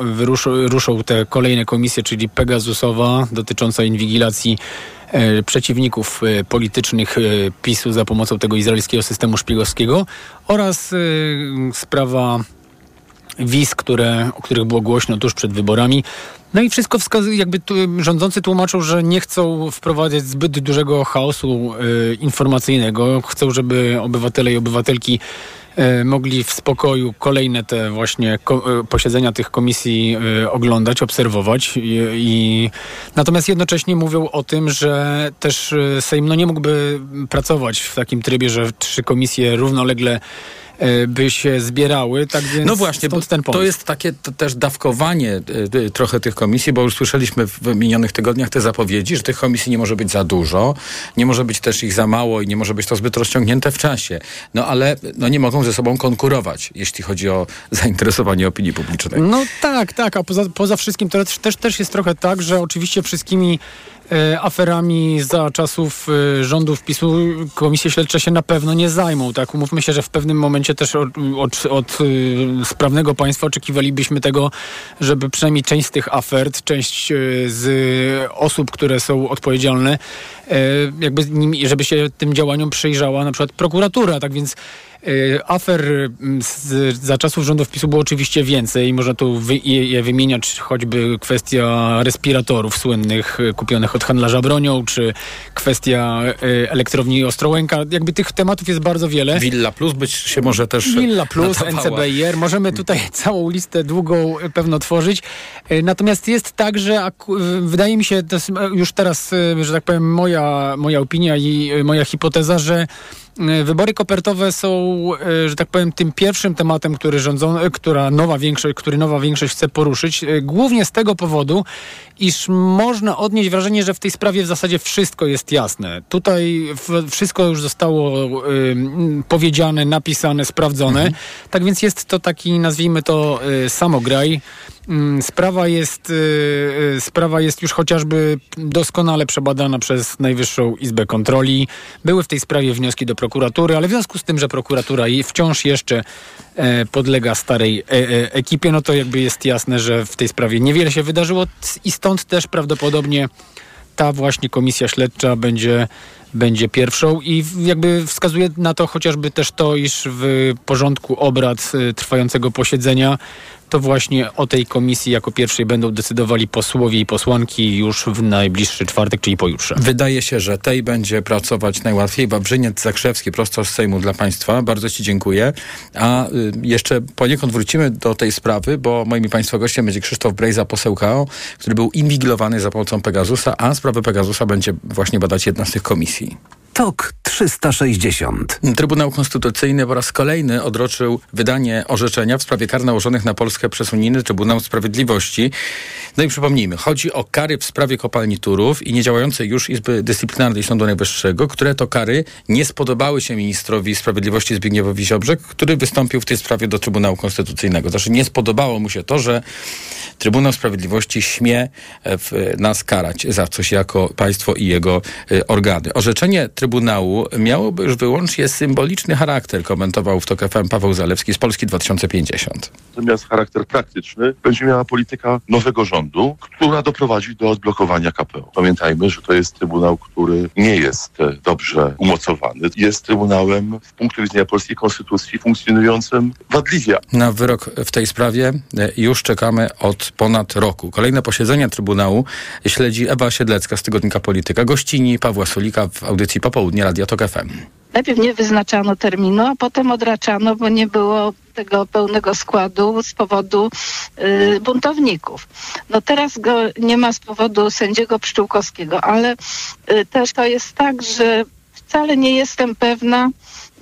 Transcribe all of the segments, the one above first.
Wyruszą, ruszą te kolejne komisje, czyli Pegasusowa dotycząca inwigilacji e, przeciwników e, politycznych e, PiSu za pomocą tego izraelskiego systemu szpiegowskiego oraz e, sprawa wiz, które, o których było głośno tuż przed wyborami. No i wszystko wskazuje, jakby tu, rządzący tłumaczą, że nie chcą wprowadzać zbyt dużego chaosu e, informacyjnego. Chcą, żeby obywatele i obywatelki mogli w spokoju kolejne te właśnie e, posiedzenia tych komisji e, oglądać, obserwować. I, natomiast jednocześnie mówią o tym, że też e, Sejm no, nie mógłby pracować w takim trybie, że trzy komisje równolegle e, by się zbierały, tak więc No właśnie, bo to jest takie to też dawkowanie y, y, trochę tych komisji, bo już słyszeliśmy w minionych tygodniach te zapowiedzi, że tych komisji nie może być za dużo, nie może być też ich za mało i nie może być to zbyt rozciągnięte w czasie. No ale no, nie mogą ze sobą konkurować, jeśli chodzi o zainteresowanie opinii publicznej. No tak, tak, a poza, poza wszystkim to też, też jest trochę tak, że oczywiście wszystkimi e, aferami za czasów e, rządów PiSu komisje śledcze się na pewno nie zajmą, tak? Umówmy się, że w pewnym momencie też od, od, od e, sprawnego państwa oczekiwalibyśmy tego, żeby przynajmniej część z tych afert, część e, z osób, które są odpowiedzialne, e, jakby żeby się tym działaniom przyjrzała na przykład prokuratura, tak więc E, Afer m, z, za czasów rządów PiSu było oczywiście więcej. Można tu wy, je, wymieniać, choćby kwestia respiratorów słynnych e, kupionych od handlarza bronią, czy kwestia e, elektrowni Ostrołęka. Jakby tych tematów jest bardzo wiele. Willa Plus być się może też Villa Plus, nadawała. NCBR. Możemy tutaj całą listę długą pewno tworzyć. Natomiast jest tak, że wydaje mi się, to jest już teraz, że tak powiem, moja, moja opinia i moja hipoteza, że wybory kopertowe są, e, że tak powiem, tym pierwszym tematem, który rządzą, e, która nowa większość, który nowa większość chce poruszyć. e, Głównie z tego powodu, iż można odnieść wrażenie, że w tej sprawie w zasadzie wszystko jest jasne. Tutaj wszystko już zostało powiedziane, napisane, sprawdzone. Tak więc jest to taki, nazwijmy to, samograj. Ym, Sprawa jest, sprawa jest już chociażby doskonale przebadana przez Najwyższą Izbę Kontroli. Były w tej sprawie wnioski do prokuratury, ale w związku z tym, że prokuratura i wciąż jeszcze e, podlega starej e, e, ekipie, no to jakby jest jasne, że w tej sprawie niewiele się wydarzyło i stąd też prawdopodobnie ta właśnie komisja śledcza będzie, będzie pierwszą i jakby wskazuje na to chociażby też to, iż w porządku obrad trwającego posiedzenia to właśnie o tej komisji jako pierwszej będą decydowali posłowie i posłanki już w najbliższy czwartek, czyli pojutrze. Wydaje się, że tej będzie pracować najłatwiej. Wawrzyniec Zakrzewski, prosto z Sejmu dla Państwa. Bardzo Ci dziękuję. A y, jeszcze poniekąd wrócimy do tej sprawy, bo moim Państwa gościem będzie Krzysztof Brejza, poseł KO, który był inwigilowany za pomocą Pegasusa, a sprawę Pegasusa będzie właśnie badać jedna z tych komisji. TOK 360. Trybunał Konstytucyjny po raz kolejny odroczył wydanie orzeczenia w sprawie kar nałożonych na Polskę przez Unijny Trybunał Sprawiedliwości. No i przypomnijmy, chodzi o kary w sprawie kopalni Turów i niedziałającej już Izby Dyscyplinarnej Sądu Najwyższego, które to kary nie spodobały się ministrowi sprawiedliwości Zbigniewowi Ziobrze, który wystąpił w tej sprawie do Trybunału Konstytucyjnego. Znaczy nie spodobało mu się to, że Trybunał Sprawiedliwości śmie e, w, nas karać za coś jako państwo i jego e, organy. Orzeczenie Trybunału miałoby już wyłącznie symboliczny charakter, komentował w TOK FM Paweł Zalewski z Polski 2050. natomiast charakter praktyczny będzie miała polityka nowego rządu, która doprowadzi do odblokowania KPO. Pamiętajmy, że to jest trybunał, który nie jest e, dobrze umocowany. Jest trybunałem z punktu widzenia polskiej konstytucji funkcjonującym wadliwie. Na wyrok w tej sprawie e, już czekamy od ponad roku. Kolejne posiedzenia Trybunału śledzi Ewa Siedlecka z tygodnika Polityka, gościni Pawła Solika w audycji Popołudnie Radia TOK FM. Najpierw nie wyznaczano terminu, a potem odraczano, bo nie było tego pełnego składu z powodu y, buntowników. No teraz go nie ma z powodu sędziego Pszczółkowskiego, ale y, też to jest tak, że wcale nie jestem pewna,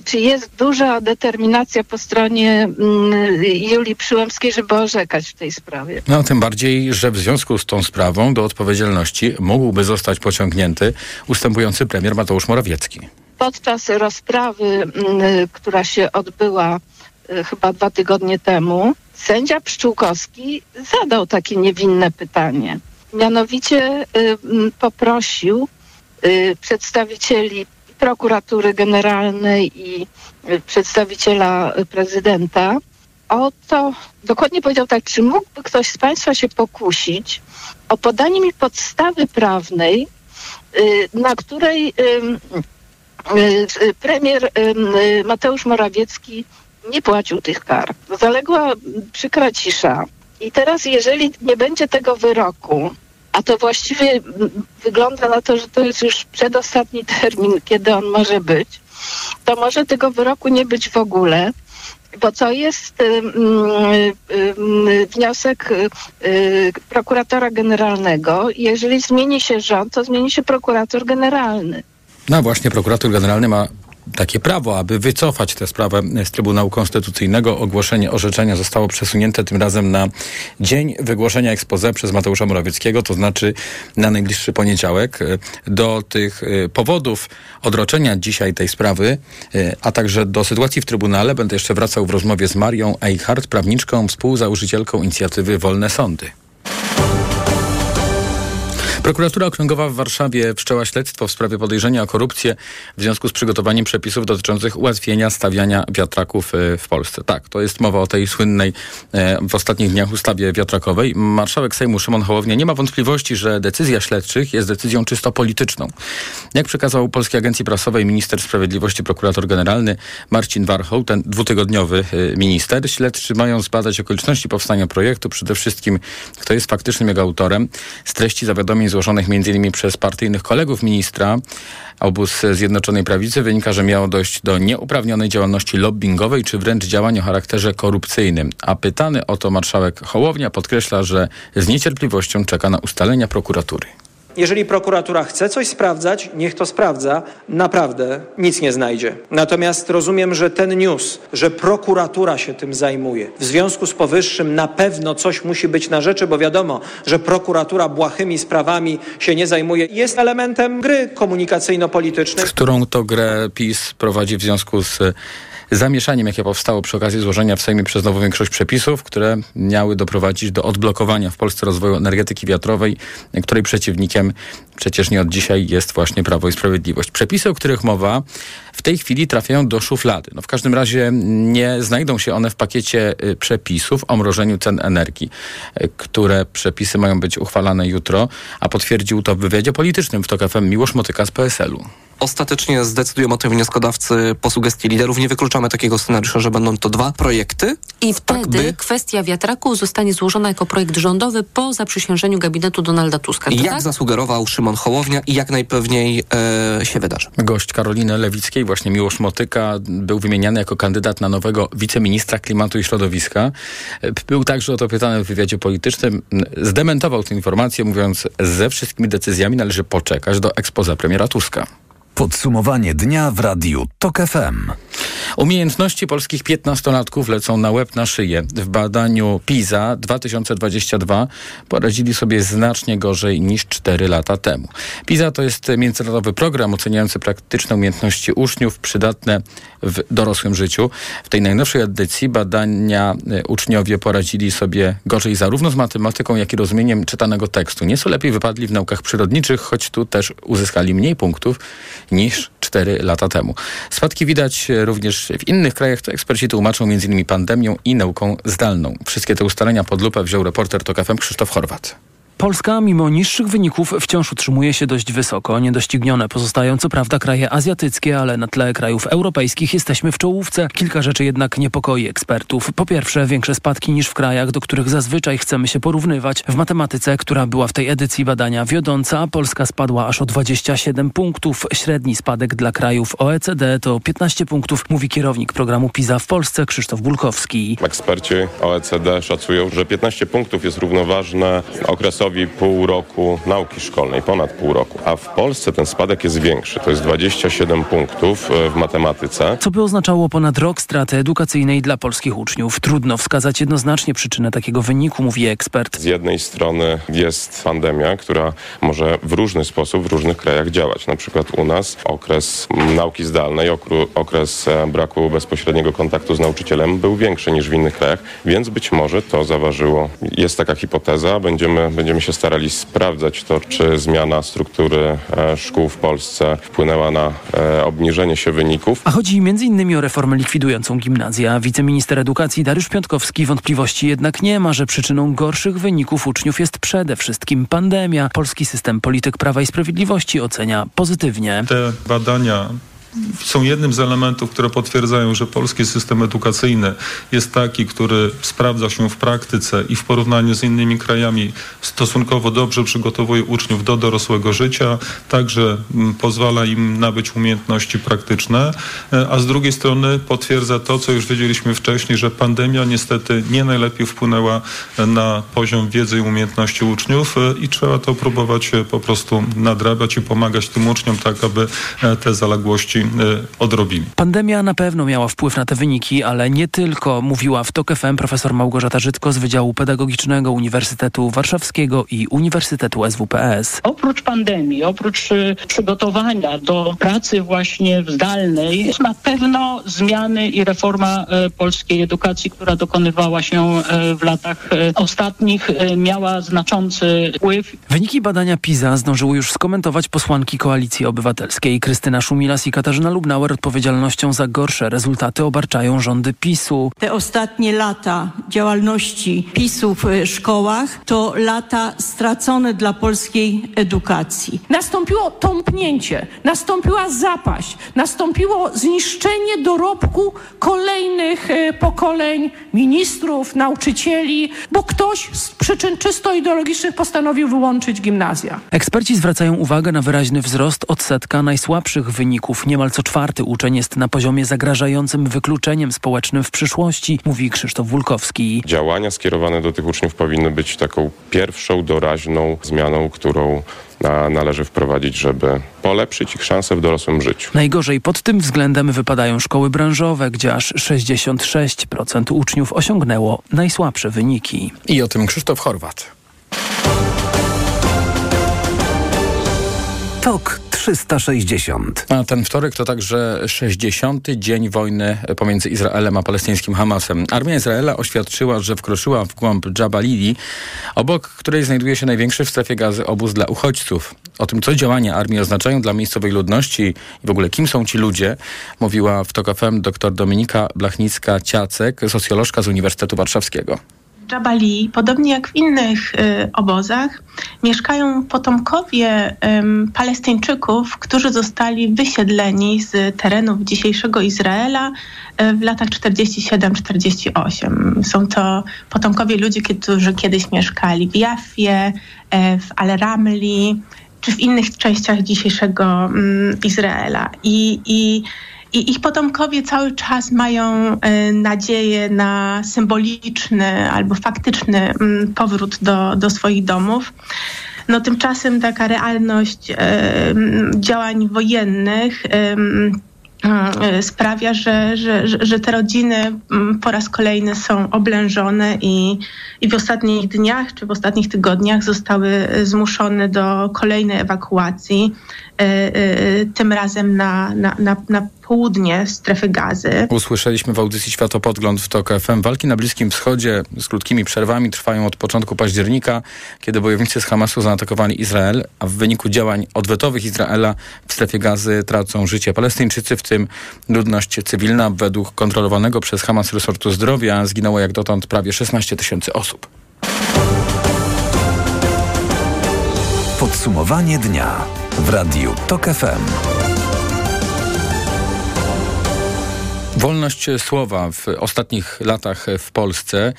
czy jest duża determinacja po stronie mm, Julii Przyłębskiej, żeby orzekać w tej sprawie. No, tym bardziej, że w związku z tą sprawą do odpowiedzialności mógłby zostać pociągnięty ustępujący premier Mateusz Morawiecki. podczas rozprawy, mm, która się odbyła y, chyba dwa tygodnie temu, sędzia Pszczółkowski zadał takie niewinne pytanie. Mianowicie mm, poprosił y, przedstawicieli prokuratury generalnej i przedstawiciela prezydenta o to, dokładnie powiedział tak, czy mógłby ktoś z Państwa się pokusić o podanie mi podstawy prawnej, y, na której y, y, premier Mateusz Morawiecki nie płacił tych kar. Zaległa przykra cisza. I teraz, jeżeli nie będzie tego wyroku, a to właściwie wygląda na to, że to jest już przedostatni termin, kiedy on może być, to może tego wyroku nie być w ogóle, bo co jest y, y, y, wniosek prokuratora generalnego. Jeżeli zmieni się rząd, to zmieni się prokurator generalny. No właśnie, prokurator generalny ma takie prawo, aby wycofać tę sprawę z Trybunału Konstytucyjnego. Ogłoszenie orzeczenia zostało przesunięte tym razem na dzień wygłoszenia expose przez Mateusza Morawieckiego, to znaczy na najbliższy poniedziałek. Do tych y, powodów odroczenia dzisiaj tej sprawy, y, a także do sytuacji w Trybunale będę jeszcze wracał w rozmowie z Marią Eichhardt, prawniczką, współzałożycielką inicjatywy Wolne Sądy. Prokuratura Okręgowa w Warszawie wszczęła śledztwo w sprawie podejrzenia o korupcję w związku z przygotowaniem przepisów dotyczących ułatwienia stawiania wiatraków e, w Polsce. Tak, to jest mowa o tej słynnej e, w ostatnich dniach ustawie wiatrakowej. Marszałek Sejmu Szymon Hołownia nie ma wątpliwości, że decyzja śledczych jest decyzją czysto polityczną. Jak przekazał Polskiej Agencji Prasowej minister sprawiedliwości, prokurator generalny Marcin Warchoł, ten dwutygodniowy e, minister, śledczy mają zbadać okoliczności powstania projektu, przede wszystkim kto jest faktycznym jego autorem, z treści zawiadomień złożonych m.in. przez partyjnych kolegów ministra, obóz Zjednoczonej Prawicy wynika, że miało dojść do nieuprawnionej działalności lobbyingowej czy wręcz działań o charakterze korupcyjnym. A pytany o to marszałek Hołownia podkreśla, że z niecierpliwością czeka na ustalenia prokuratury. Jeżeli prokuratura chce coś sprawdzać, niech to sprawdza. Naprawdę nic nie znajdzie. Natomiast rozumiem, że ten news, że prokuratura się tym zajmuje, w związku z powyższym na pewno coś musi być na rzeczy, bo wiadomo, że prokuratura błahymi sprawami się nie zajmuje, jest elementem gry komunikacyjno-politycznej. Którą to grę PiS prowadzi w związku z zamieszaniem, jakie powstało przy okazji złożenia w Sejmie przez nową większość przepisów, które miały doprowadzić do odblokowania w Polsce rozwoju energetyki wiatrowej, której przeciwnikiem przecież nie od dzisiaj jest właśnie Prawo i Sprawiedliwość. Przepisy, o których mowa, tej chwili trafiają do szuflady. No w każdym razie nie znajdą się one w pakiecie y, przepisów o mrożeniu cen energii, y, które przepisy mają być uchwalane jutro, a potwierdził to w wywiadzie politycznym w TOK FM Miłosz Motyka z PSL-u ostatecznie zdecydują o tym wnioskodawcy po sugestii liderów. Nie wykluczamy takiego scenariusza, że będą to dwa projekty. I wtedy tak by... kwestia wiatraku zostanie złożona jako projekt rządowy po zaprzysiężeniu gabinetu Donalda Tuska. Jak tak? zasugerował Szymon Hołownia i jak najpewniej e, się wydarzy. Gość Karoliny Lewickiej, właśnie Miłosz Motyka, był wymieniany jako kandydat na nowego wiceministra klimatu i środowiska. Był także o to pytany w wywiadzie politycznym. Zdementował tę informację, mówiąc, ze wszystkimi decyzjami należy poczekać do ekspoza premiera Tuska. Podsumowanie dnia w radiu TOK FM. Umiejętności polskich piętnastolatków lecą na łeb na szyję. W badaniu PISA 2022 poradzili sobie znacznie gorzej niż 4 lata temu. PISA to jest międzynarodowy program oceniający praktyczne umiejętności uczniów przydatne w dorosłym życiu. W tej najnowszej edycji badania e, uczniowie poradzili sobie gorzej zarówno z matematyką, jak i rozumieniem czytanego tekstu. Nieco lepiej wypadli w naukach przyrodniczych, choć tu też uzyskali mniej punktów niż 4 lata temu. Spadki widać również w innych krajach, to eksperci tłumaczą m.in. pandemią i nauką zdalną. Wszystkie te ustalenia pod lupę wziął reporter TOK FM Krzysztof Chorwat. Polska mimo niższych wyników wciąż utrzymuje się dość wysoko. Niedoścignione pozostają co prawda kraje azjatyckie, ale na tle krajów europejskich jesteśmy w czołówce. Kilka rzeczy jednak niepokoi ekspertów. Po pierwsze, większe spadki niż w krajach, do których zazwyczaj chcemy się porównywać. W matematyce, która była w tej edycji badania wiodąca, Polska spadła aż o 27 punktów. Średni spadek dla krajów OECD to 15 punktów, mówi kierownik programu PISA w Polsce Krzysztof Bulkowski. Eksperci OECD szacują, że 15 punktów jest równoważne okresowi pół roku nauki szkolnej, ponad pół roku. A w Polsce ten spadek jest większy. To jest 27 punktów e, w matematyce. Co by oznaczało ponad rok straty edukacyjnej dla polskich uczniów. Trudno wskazać jednoznacznie przyczynę takiego wyniku, mówi ekspert. Z jednej strony jest pandemia, która może w różny sposób w różnych krajach działać. Na przykład u nas okres nauki zdalnej, okres e, braku bezpośredniego kontaktu z nauczycielem był większy niż w innych krajach, więc być może to zaważyło. Jest taka hipoteza, będziemy, będziemy będziemy się starali sprawdzać to, czy zmiana struktury e, szkół w Polsce wpłynęła na e, obniżenie się wyników. A chodzi m.in. o reformę likwidującą gimnazja. Wiceminister edukacji Dariusz Piątkowski wątpliwości jednak nie ma, że przyczyną gorszych wyników uczniów jest przede wszystkim pandemia. Polski system polityk Prawa i Sprawiedliwości ocenia pozytywnie. Te badania są jednym z elementów, które potwierdzają, że polski system edukacyjny jest taki, który sprawdza się w praktyce i w porównaniu z innymi krajami stosunkowo dobrze przygotowuje uczniów do dorosłego życia, także mm, pozwala im nabyć umiejętności praktyczne, e, a z drugiej strony potwierdza to, co już wiedzieliśmy wcześniej, że pandemia niestety nie najlepiej wpłynęła na poziom wiedzy i umiejętności uczniów e, i trzeba to próbować e, po prostu nadrabiać i pomagać tym uczniom tak, aby te zaległości Y, odrobili. Pandemia na pewno miała wpływ na te wyniki, ale nie tylko, mówiła w TOK FM profesor Małgorzata Żydko z Wydziału Pedagogicznego Uniwersytetu Warszawskiego i Uniwersytetu SWPS. Oprócz pandemii, oprócz y, przygotowania do pracy właśnie zdalnej, na pewno zmiany i reforma y, polskiej edukacji, która dokonywała się w latach ostatnich, miała znaczący wpływ. Wyniki badania PISA zdążyły już skomentować posłanki Koalicji Obywatelskiej Krystyna Szumilas i Katarzyna Katarzyna Lubnauer odpowiedzialnością za gorsze rezultaty obarczają rządy PiSu. Te ostatnie lata działalności PiSu w szkołach to lata stracone dla polskiej edukacji. Nastąpiło tąpnięcie, nastąpiła zapaść, nastąpiło zniszczenie dorobku kolejnych e, pokoleń ministrów, nauczycieli, bo ktoś z przyczyn czysto ideologicznych postanowił wyłączyć gimnazja. Eksperci zwracają uwagę na wyraźny wzrost odsetka najsłabszych wyników. Niemal co czwarty uczeń jest na poziomie zagrażającym wykluczeniem społecznym w przyszłości, mówi Krzysztof Wulkowski. Działania skierowane do tych uczniów powinny być taką pierwszą doraźną zmianą, którą należy wprowadzić, żeby polepszyć ich szanse w dorosłym życiu. Najgorzej pod tym względem wypadają szkoły branżowe, gdzie aż 66% uczniów osiągnęło najsłabsze wyniki. I o tym Krzysztof Chorwat. Tok 360. A ten wtorek to także 60. dzień wojny pomiędzy Izraelem a palestyńskim Hamasem. Armia Izraela oświadczyła, że wkroczyła w głąb Jabalili, obok której znajduje się największy w strefie gazy obóz dla uchodźców. O tym, co działania armii oznaczają dla miejscowej ludności i w ogóle kim są ci ludzie, mówiła w TOK FM dr Dominika Blachnicka-Ciacek, socjolożka z Uniwersytetu Warszawskiego. Jabali, podobnie jak w innych y, obozach, mieszkają potomkowie y, Palestyńczyków, którzy zostali wysiedleni z terenów dzisiejszego Izraela y, w latach 47-48. Są to potomkowie ludzi, którzy kiedyś mieszkali w Jafie, y, w Al-Ramli czy w innych częściach dzisiejszego Izraela. I, i i ich potomkowie cały czas mają e, nadzieję na symboliczny albo faktyczny mm, powrót do, do swoich domów. No tymczasem taka realność e, działań wojennych e, sprawia, że, że, że te rodziny po raz kolejny są oblężone i, i w ostatnich dniach czy w ostatnich tygodniach zostały zmuszone do kolejnej ewakuacji, tym razem na, na, na, na południe strefy gazy. Usłyszeliśmy w audycji Światopodgląd w TOK FM. Walki na Bliskim Wschodzie z krótkimi przerwami trwają od początku października, kiedy bojownicy z Hamasu zaatakowali Izrael, a w wyniku działań odwetowych Izraela w strefie gazy tracą życie Palestyńczycy, w tym ludność cywilna. Według kontrolowanego przez Hamas resortu zdrowia zginęło jak dotąd prawie 16 tysięcy osób. Podsumowanie dnia w Radiu TOK FM. Wolność słowa w ostatnich latach w Polsce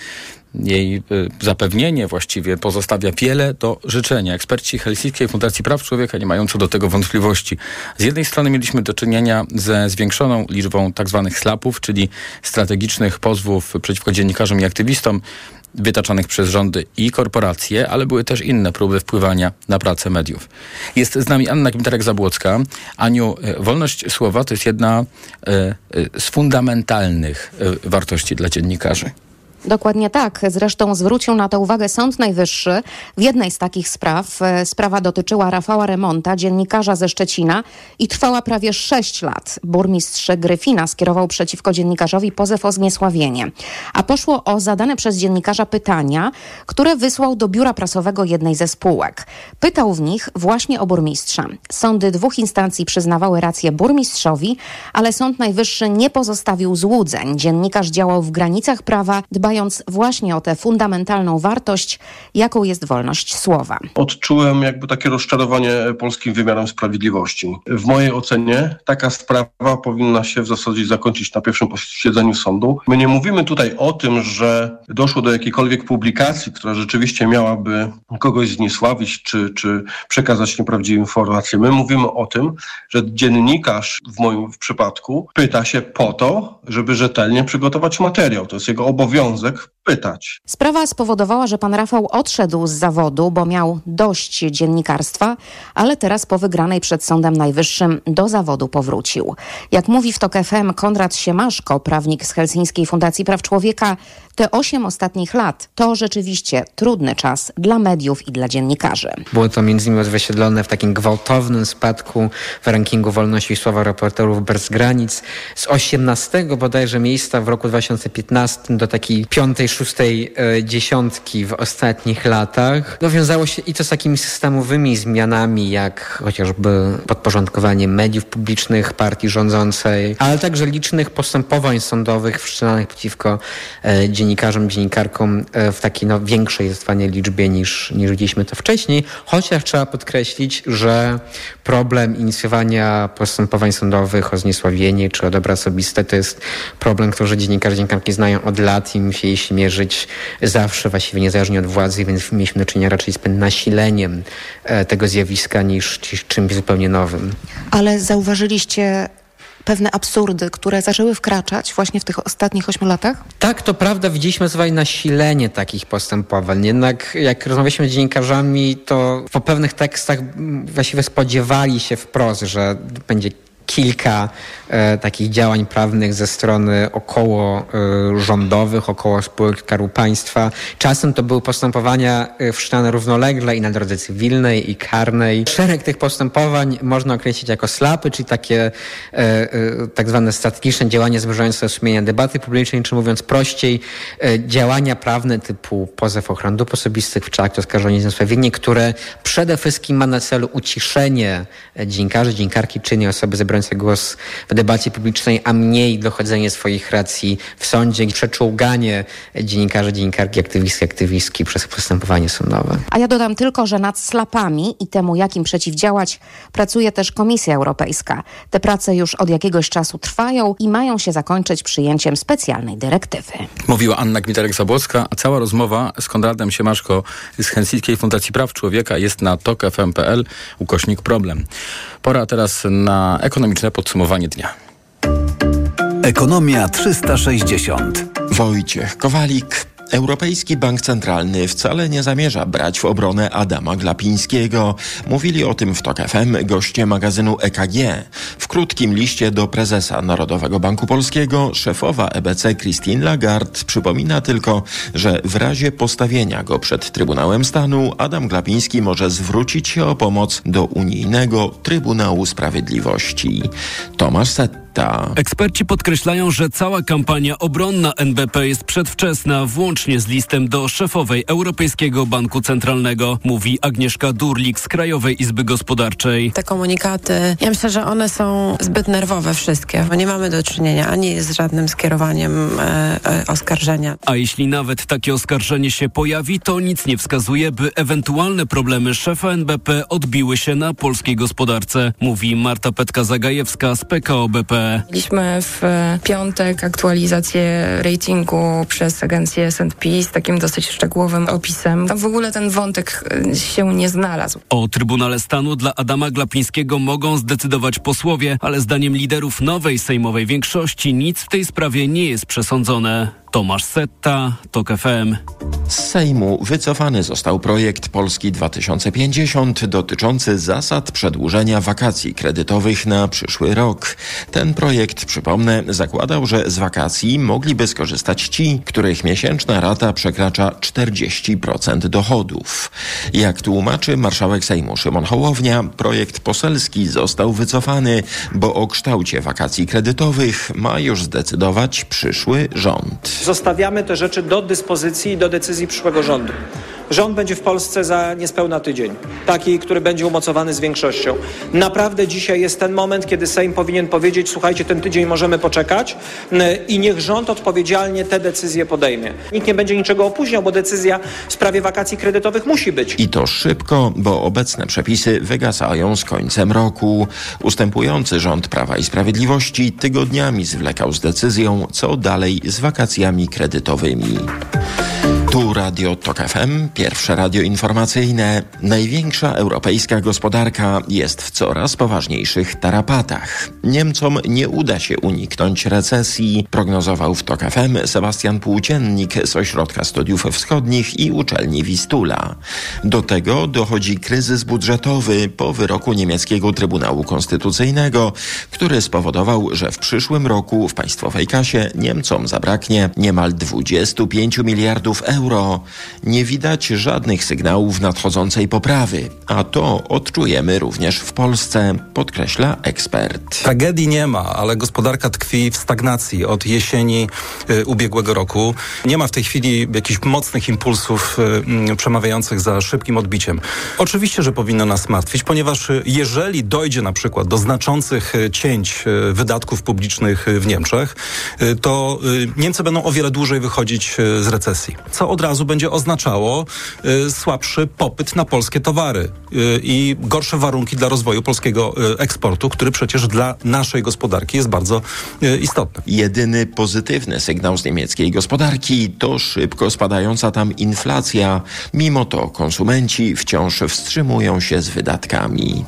jej y, zapewnienie właściwie pozostawia wiele do życzenia. Eksperci Helsińskiej Fundacji Praw Człowieka nie mają co do tego wątpliwości. Z jednej strony mieliśmy do czynienia ze zwiększoną liczbą tzw. Tak slapów, czyli strategicznych pozwów przeciwko dziennikarzom i aktywistom wytaczanych przez rządy i korporacje, ale były też inne próby wpływania na pracę mediów. Jest z nami Anna Gimterek-Zabłocka. Aniu, e, wolność słowa to jest jedna e, e, z fundamentalnych wartości dla dziennikarzy. Dokładnie tak. Zresztą zwrócił na to uwagę Sąd Najwyższy w jednej z takich spraw. E, sprawa dotyczyła Rafała Remonta, dziennikarza ze Szczecina i trwała prawie 6 lat. Burmistrz Gryfina skierował przeciwko dziennikarzowi pozew o zniesławienie. A poszło o zadane przez dziennikarza pytania, które wysłał do biura prasowego jednej ze spółek. Pytał w nich właśnie o burmistrza. Sądy dwóch instancji przyznawały rację burmistrzowi, ale Sąd Najwyższy nie pozostawił złudzeń. Dziennikarz działał w granicach prawa, dbając właśnie o tę fundamentalną wartość, jaką jest wolność słowa. Odczułem jakby takie rozczarowanie polskim wymiarem sprawiedliwości. W mojej ocenie taka sprawa powinna się w zasadzie zakończyć na pierwszym posiedzeniu sądu. My nie mówimy tutaj o tym, że doszło do jakiejkolwiek publikacji, która rzeczywiście miałaby kogoś zniesławić czy, czy przekazać nieprawdziwe informacje. My mówimy o tym, że dziennikarz w moim przypadku pyta się po to, żeby rzetelnie przygotować materiał. To jest jego obowiązek pytać. Sprawa spowodowała, że pan Rafał odszedł z zawodu, bo miał dość dziennikarstwa, ale teraz po wygranej przed Sądem Najwyższym do zawodu powrócił. Jak mówi w TOK FM Konrad Siemaszko, prawnik z Helsińskiej Fundacji Praw Człowieka, te osiem ostatnich lat to rzeczywiście trudny czas dla mediów i dla dziennikarzy. Było to między innymi odzwierciedlone w takim gwałtownym spadku w rankingu wolności słowa reporterów bez granic z 18 bodajże miejsca w roku 2015 do takiej piątej, szóstej e, dziesiątki w ostatnich latach. No, wiązało się i to z takimi systemowymi zmianami, jak chociażby podporządkowanie mediów publicznych partii rządzącej, ale także licznych postępowań sądowych wszczynanych przeciwko e, dziennikarzom, dziennikarkom e, w takiej no, większej zdecydowanie liczbie niż, niż widzieliśmy to wcześniej, chociaż trzeba podkreślić, że problem inicjowania postępowań sądowych o zniesławienie czy o dobra osobiste to jest problem, który dziennikarze, dziennikarki znają od lat i musieli się zawsze, właściwie niezależnie od władzy, więc mieliśmy do czynienia raczej z nasileniem e, tego zjawiska niż, czymś zupełnie nowym. Ale zauważyliście pewne absurdy, które zaczęły wkraczać właśnie w tych ostatnich ośmiu latach? Tak, to prawda, widzieliśmy zwyczajnie nasilenie takich postępowań. Jednak jak rozmawialiśmy z dziennikarzami, to po pewnych tekstach właściwie spodziewali się wprost, że będzie kilka e, takich działań prawnych ze strony około e, rządowych, około spółek Skarbu Państwa. Czasem to były postępowania e, wszczynane równolegle i na drodze cywilnej i karnej. Szereg tych postępowań można określić jako slapy, czyli takie e, e, tak zwane strategiczne działania zmierzające do sumienia debaty publicznej, czy mówiąc prościej, e, działania prawne typu pozew ochrony dóbr osobistych w czy akt oskarżenia zniesławienie, które przede wszystkim ma na celu uciszenie dziennikarzy, dziennikarki czy innej osoby zebrane zabierające głos w debacie publicznej, a mniej dochodzenie swoich racji w sądzie i przeczołganie dziennikarzy, dziennikarki, aktywistki, aktywistki przez postępowanie sądowe. A ja dodam tylko, że nad slapami i temu, jakim przeciwdziałać, pracuje też Komisja Europejska. Te prace już od jakiegoś czasu trwają i mają się zakończyć przyjęciem specjalnej dyrektywy. Mówiła Anna Gmitarek-Zabłocka, a cała rozmowa z Konradem Siemaszko z Helsińskiej Fundacji Praw Człowieka jest na tokfm.pl ukośnik problem. Pora teraz na ekonomiczne podsumowanie dnia. Ekonomia 360. Wojciech Kowalik. Europejski Bank Centralny wcale nie zamierza brać w obronę Adama Glapińskiego. Mówili o tym w TOK FM goście magazynu EKG. W krótkim liście do prezesa Narodowego Banku Polskiego szefowa EBC Christine Lagarde przypomina tylko, że w razie postawienia go przed Trybunałem Stanu Adam Glapiński może zwrócić się o pomoc do Unijnego Trybunału Sprawiedliwości. Tomasz Set Eksperci podkreślają, że cała kampania obronna NBP jest przedwczesna, włącznie z listem do szefowej Europejskiego Banku Centralnego, mówi Agnieszka Durlik z Krajowej Izby Gospodarczej. Te komunikaty, ja myślę, że one są zbyt nerwowe wszystkie, bo nie mamy do czynienia ani z żadnym skierowaniem e, e, oskarżenia. A jeśli nawet takie oskarżenie się pojawi, to nic nie wskazuje, by ewentualne problemy szefa NBP odbiły się na polskiej gospodarce, mówi Marta Petka-Zagajewska z PKO BP. Mieliśmy w piątek aktualizację ratingu przez agencję S&P z takim dosyć szczegółowym opisem. Tam w ogóle ten wątek e, się nie znalazł. O Trybunale Stanu dla Adama Glapińskiego mogą zdecydować posłowie, ale zdaniem liderów nowej sejmowej większości nic w tej sprawie nie jest przesądzone. Tomasz Setta, TOK FM. Z Sejmu wycofany został projekt Polski 2050 dotyczący zasad przedłużenia wakacji kredytowych na przyszły rok. Ten projekt, przypomnę, zakładał, że z wakacji mogliby skorzystać ci, których miesięczna rata przekracza 40% dochodów. Jak tłumaczy marszałek Sejmu Szymon Hołownia, projekt poselski został wycofany, bo o kształcie wakacji kredytowych ma już zdecydować przyszły rząd. Zostawiamy te rzeczy do dyspozycji i do decyzji przyszłego rządu. Rząd będzie w Polsce za niespełna tydzień. Taki, który będzie umocowany z większością. Naprawdę dzisiaj jest ten moment, kiedy Sejm powinien powiedzieć: Słuchajcie, ten tydzień możemy poczekać i niech rząd odpowiedzialnie te decyzje podejmie. Nikt nie będzie niczego opóźniał, bo decyzja w sprawie wakacji kredytowych musi być. I to szybko, bo obecne przepisy wygasają z końcem roku. Ustępujący rząd Prawa i Sprawiedliwości tygodniami zwlekał z decyzją, co dalej z wakacjami kredytowymi. Tu Radio TOK FM, pierwsze radio informacyjne. Największa europejska gospodarka jest w coraz poważniejszych tarapatach. Niemcom nie uda się uniknąć recesji, prognozował w TOK FM Sebastian Płóciennik z Ośrodka Studiów Wschodnich i uczelni Wistula. Do tego dochodzi kryzys budżetowy po wyroku niemieckiego Trybunału Konstytucyjnego, który spowodował, że w przyszłym roku w państwowej kasie Niemcom zabraknie niemal 25 miliardów euro nie widać żadnych sygnałów nadchodzącej poprawy, a to odczujemy również w Polsce, podkreśla ekspert. Tragedii nie ma, ale gospodarka tkwi w stagnacji od jesieni y, ubiegłego roku. Nie ma w tej chwili jakichś mocnych impulsów y, przemawiających za szybkim odbiciem. Oczywiście, że powinno nas martwić, ponieważ y, jeżeli dojdzie na przykład do znaczących y, cięć y, wydatków publicznych w Niemczech, to Niemcy będą o wiele dłużej wychodzić z recesji. Co od razu będzie oznaczało y, słabszy popyt na polskie towary y, i gorsze warunki dla rozwoju polskiego y, eksportu, który przecież dla naszej gospodarki jest bardzo y, istotny. Jedyny pozytywny sygnał z niemieckiej gospodarki to szybko spadająca tam inflacja. Mimo to konsumenci wciąż wstrzymują się z wydatkami.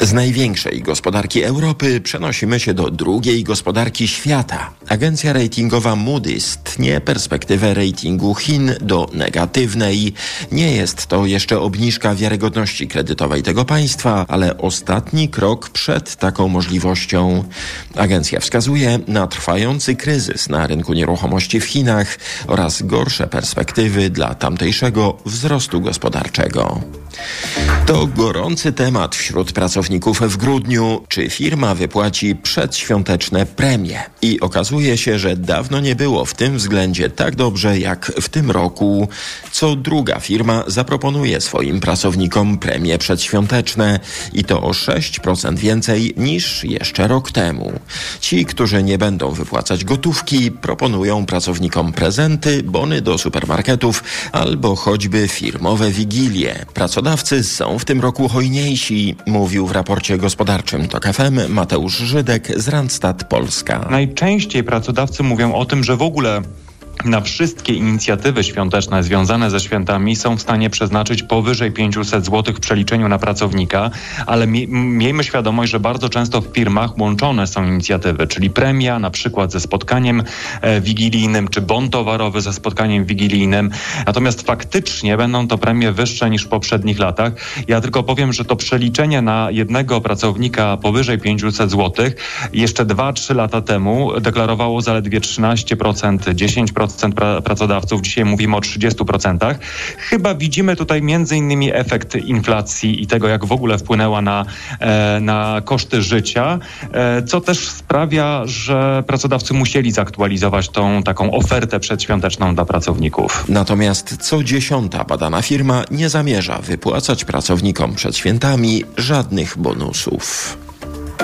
Z największej gospodarki Europy przenosimy się do drugiej gospodarki świata. Agencja ratingowa Moody's tnie perspektywę ratingu Chin do negatywnej. Nie jest to jeszcze obniżka wiarygodności kredytowej tego państwa, ale ostatni krok przed taką możliwością. Agencja wskazuje na trwający kryzys na rynku nieruchomości w Chinach oraz gorsze perspektywy dla tamtejszego wzrostu gospodarczego. To gorący temat wśród pracowników w grudniu. Czy firma wypłaci przedświąteczne premie? I okazuje się, że dawno nie było w tym względzie tak dobrze jak w tym roku. Co druga firma zaproponuje swoim pracownikom premie przedświąteczne i to o 6% więcej niż jeszcze rok temu. Ci, którzy nie będą wypłacać gotówki, proponują pracownikom prezenty, bony do supermarketów albo choćby firmowe wigilie. Pracodawcy są w tym roku hojniejsi, mówił w raporcie gospodarczym TOK FM Mateusz Żydek z Randstad Polska. Najczęściej pracodawcy mówią o tym, że w ogóle na wszystkie inicjatywy świąteczne związane ze świętami są w stanie przeznaczyć powyżej 500 zł w przeliczeniu na pracownika, ale mi, miejmy świadomość, że bardzo często w firmach łączone są inicjatywy, czyli premia na przykład ze spotkaniem e, wigilijnym, czy bon towarowy ze spotkaniem wigilijnym. Natomiast faktycznie będą to premie wyższe niż w poprzednich latach. Ja tylko powiem, że to przeliczenie na jednego pracownika powyżej 500 zł jeszcze 2-3 lata temu deklarowało zaledwie 13%, 10% pracodawców, dzisiaj mówimy o 30%. Chyba widzimy tutaj między innymi efekt inflacji i tego, jak w ogóle wpłynęła na, e, na koszty życia, e, co też sprawia, że pracodawcy musieli zaktualizować tą taką ofertę przedświąteczną dla pracowników. Natomiast co dziesiąta badana firma nie zamierza wypłacać pracownikom przed świętami żadnych bonusów.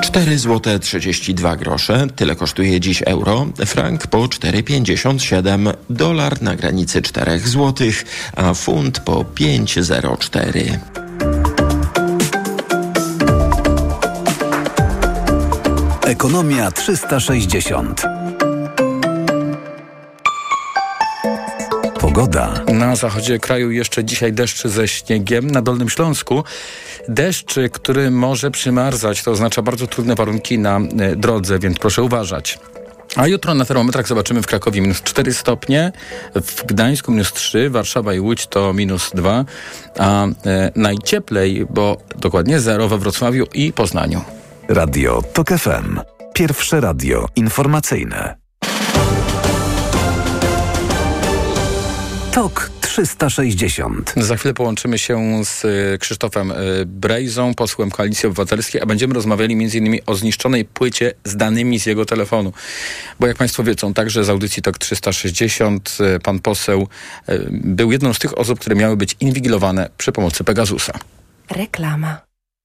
4 zł 32 grosze, tyle kosztuje dziś euro, frank po 4,57, dolar na granicy 4 zł, a funt po 5,04. Ekonomia 360. Pogoda. Na zachodzie kraju jeszcze dzisiaj deszcz ze śniegiem. Na Dolnym Śląsku deszcz, który może przymarzać. To oznacza bardzo trudne warunki na e, drodze, więc proszę uważać. A jutro na termometrach zobaczymy w Krakowie minus 4 stopnie, w Gdańsku minus 3, Warszawa i Łódź to minus 2, a e, najcieplej, bo dokładnie 0 we Wrocławiu i Poznaniu. Radio TOK FM. Pierwsze radio informacyjne. TOK 360. Za chwilę połączymy się z e, Krzysztofem e, Brejzą, posłem Koalicji Obywatelskiej, a będziemy rozmawiali m.in. o zniszczonej płycie z danymi z jego telefonu. Bo jak Państwo wiedzą, także z audycji TOK 360 e, pan poseł był jedną z tych osób, które miały być inwigilowane przy pomocy Pegasusa. Reklama.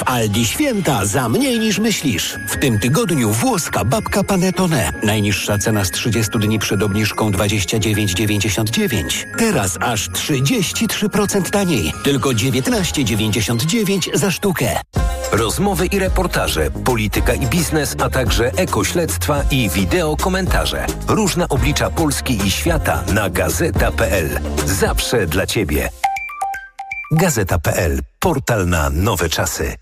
W Aldi święta za mniej niż myślisz. W tym tygodniu włoska babka Panettone. Najniższa cena z 30 dni przed obniżką 29,99. Teraz aż 33% taniej. Tylko 19,99 za sztukę. Rozmowy i reportaże, polityka i biznes, a także ekośledztwa i wideo komentarze. Różne oblicza Polski i świata na gazeta.pl. Zawsze dla Ciebie. Gazeta.pl. Portal na nowe czasy.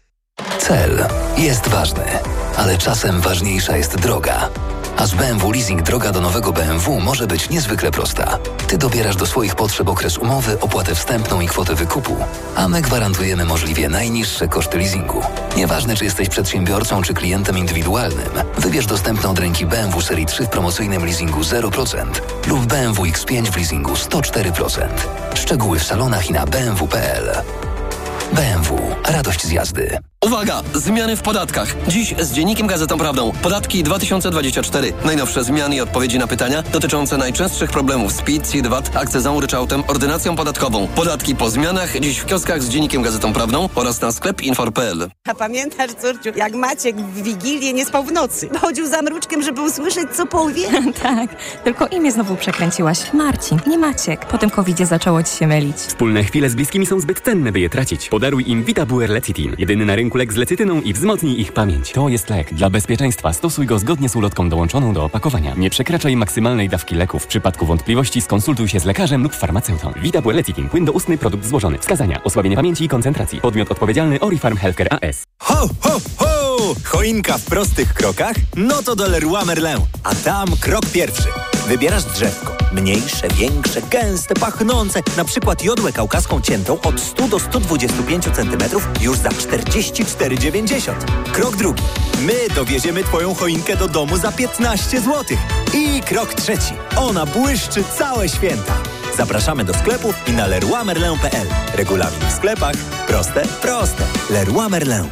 Cel jest ważny, ale czasem ważniejsza jest droga. A z BMW Leasing droga do nowego BMW może być niezwykle prosta. Ty dobierasz do swoich potrzeb okres umowy, opłatę wstępną i kwotę wykupu, a my gwarantujemy możliwie najniższe koszty leasingu. Nieważne, czy jesteś przedsiębiorcą, czy klientem indywidualnym, wybierz dostępne od ręki BMW Serii 3 w promocyjnym leasingu 0% lub BMW X5 w leasingu 104%. Szczegóły w salonach i na bmw.pl. BMW. Radość z jazdy. Uwaga! Zmiany w podatkach. Dziś z Dziennikiem Gazetą Prawdą. Podatki 2024. Najnowsze zmiany i odpowiedzi na pytania dotyczące najczęstszych problemów z PIT, CIT, VAT, akcyzą, ryczałtem, ordynacją podatkową. Podatki po zmianach dziś w kioskach z Dziennikiem Gazetą Prawdą oraz na sklep infor.pl. A pamiętasz, córciu, jak Maciek w Wigilię nie spał w nocy? Chodził za mruczkiem, żeby usłyszeć, co powie? tak, tylko imię znowu przekręciłaś. Marcin, nie Maciek. Po tym covidzie zaczęło ci się mylić. Wspólne chwile z bliskimi są zbyt cenne, by je tracić. Podaruj im Vitabuer Lecitin. Jedyny na rynku lek z lecytyną i wzmocnij ich pamięć. To jest lek. Dla bezpieczeństwa stosuj go zgodnie z ulotką dołączoną do opakowania. Nie przekraczaj maksymalnej dawki leku. W przypadku wątpliwości skonsultuj się z lekarzem lub farmaceutą. Vitabuer Lecitin. Płyn doustny, produkt złożony. Wskazania. Osłabienie pamięci i koncentracji. Podmiot odpowiedzialny Orifarm Healthcare AS. Ho, ho, ho! Choinka w prostych krokach? No to do Leroy Merlin. A tam krok pierwszy. Wybierasz drzewko. Mniejsze, większe, gęste, pachnące. Na przykład jodłę kaukaską ciętą od 100 do 125 cm już za 44,90. Krok drugi. My dowieziemy Twoją choinkę do domu za 15 zł. I krok trzeci. Ona błyszczy całe święta. Zapraszamy do sklepów i na leroymerlin.pl. Regulamin w sklepach. Proste, proste. Leroy Merlin.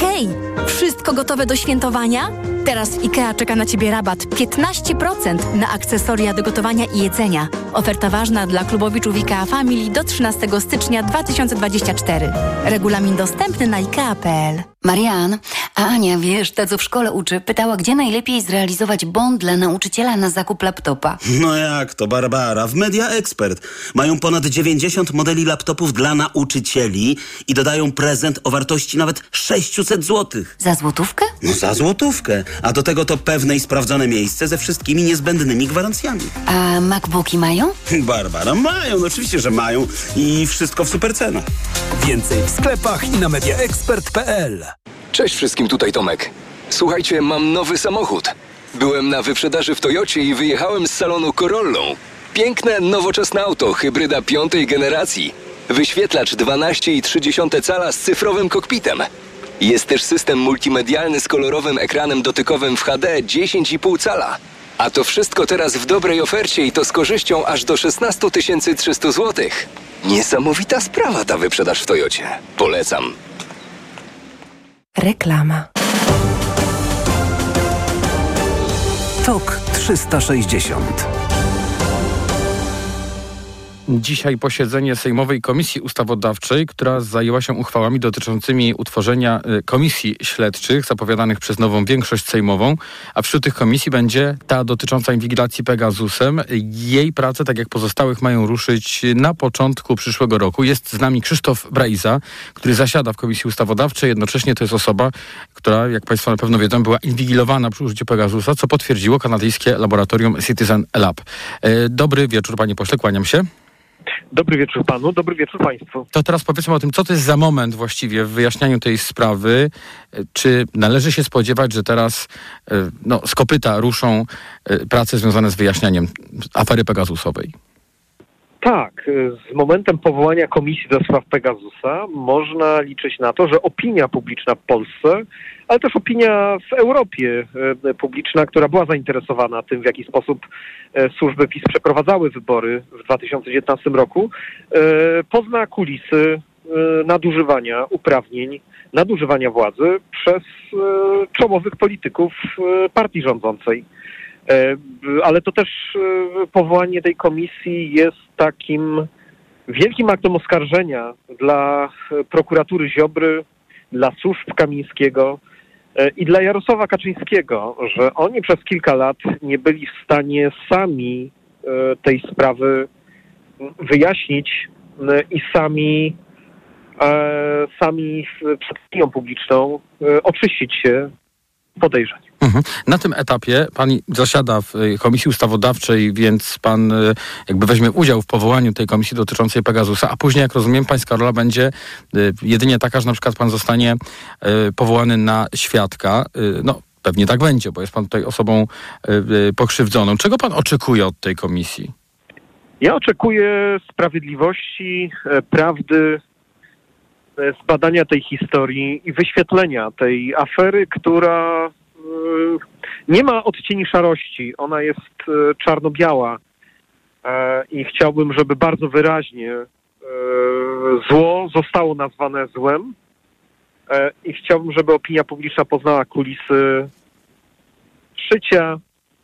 Hej! Wszystko gotowe do świętowania? Teraz w IKEA czeka na Ciebie rabat 15% na akcesoria do gotowania i jedzenia. Oferta ważna dla klubowiczów IKEA Family do 13 stycznia 2024. Regulamin dostępny na IKEA.pl. Marian, a Ania, wiesz, ta co w szkole uczy, pytała, gdzie najlepiej zrealizować bond dla nauczyciela na zakup laptopa. No jak to, Barbara? W Media Expert mają ponad 90 modeli laptopów dla nauczycieli i dodają prezent o wartości nawet 600 zł. Za złotówkę? No za złotówkę. A do tego to pewne i sprawdzone miejsce ze wszystkimi niezbędnymi gwarancjami. A MacBooki mają? Barbara, mają, no oczywiście, że mają i wszystko w super cenach. Więcej w sklepach i na mediaexpert.pl Cześć wszystkim, tutaj Tomek. Słuchajcie, mam nowy samochód. Byłem na wyprzedaży w Toyocie i wyjechałem z salonu Corollą. Piękne, nowoczesne auto, hybryda piątej generacji. Wyświetlacz 12,3 cala z cyfrowym kokpitem. Jest też system multimedialny z kolorowym ekranem dotykowym w HD 10,5 cala. A to wszystko teraz w dobrej ofercie i to z korzyścią aż do 16 300 zł. Niesamowita sprawa ta wyprzedaż w Toyocie. Polecam. Reklama. TOK 360 dzisiaj posiedzenie Sejmowej Komisji Ustawodawczej, która zajęła się uchwałami dotyczącymi utworzenia y, komisji śledczych zapowiadanych przez nową większość sejmową, a wśród tych komisji będzie ta dotycząca inwigilacji Pegasusem. Jej prace, tak jak pozostałych, mają ruszyć na początku przyszłego roku. Jest z nami Krzysztof Braiza, który zasiada w Komisji Ustawodawczej. Jednocześnie to jest osoba, która, jak Państwo na pewno wiedzą, była inwigilowana przy użyciu Pegasusa, co potwierdziło kanadyjskie laboratorium Citizen Lab. E, dobry wieczór, panie pośle, kłaniam się. Dobry wieczór panu, dobry wieczór państwu. To teraz powiedzmy o tym, co to jest za moment właściwie w wyjaśnianiu tej sprawy. Czy należy się spodziewać, że teraz e, no, z kopyta ruszą e, prace związane z wyjaśnianiem afery Pegasusowej? Tak, z momentem powołania Komisji do spraw Pegasusa można liczyć na to, że opinia publiczna w Polsce, ale też opinia w Europie e, publiczna, która była zainteresowana tym, w jaki sposób e, służby PiS przeprowadzały wybory w 2019 roku, e, pozna kulisy nadużywania uprawnień, nadużywania władzy przez czołowych polityków partii rządzącej. Ale to też powołanie tej komisji jest takim wielkim aktem oskarżenia dla prokuratury Ziobry, dla służb Kamińskiego i dla Jarosława Kaczyńskiego, że oni przez kilka lat nie byli w stanie sami tej sprawy wyjaśnić i sami sami przed opinią publiczną oczyścić się podejrzeń. Mhm. Na tym etapie pan zasiada w y, Komisji Ustawodawczej, więc pan y, jakby weźmie udział w powołaniu tej komisji dotyczącej Pegasusa, a później, jak rozumiem, pańska rola będzie y, jedynie taka, że na przykład pan zostanie powołany na świadka. No, pewnie tak będzie, bo jest pan tutaj osobą pokrzywdzoną. Czego pan oczekuje od tej komisji? Ja oczekuję sprawiedliwości, prawdy, zbadania tej historii i wyświetlenia tej afery, która nie ma odcieni szarości. Ona jest czarno-biała i chciałbym, żeby bardzo wyraźnie zło zostało nazwane złem i chciałbym, żeby opinia publiczna poznała kulisy szycia,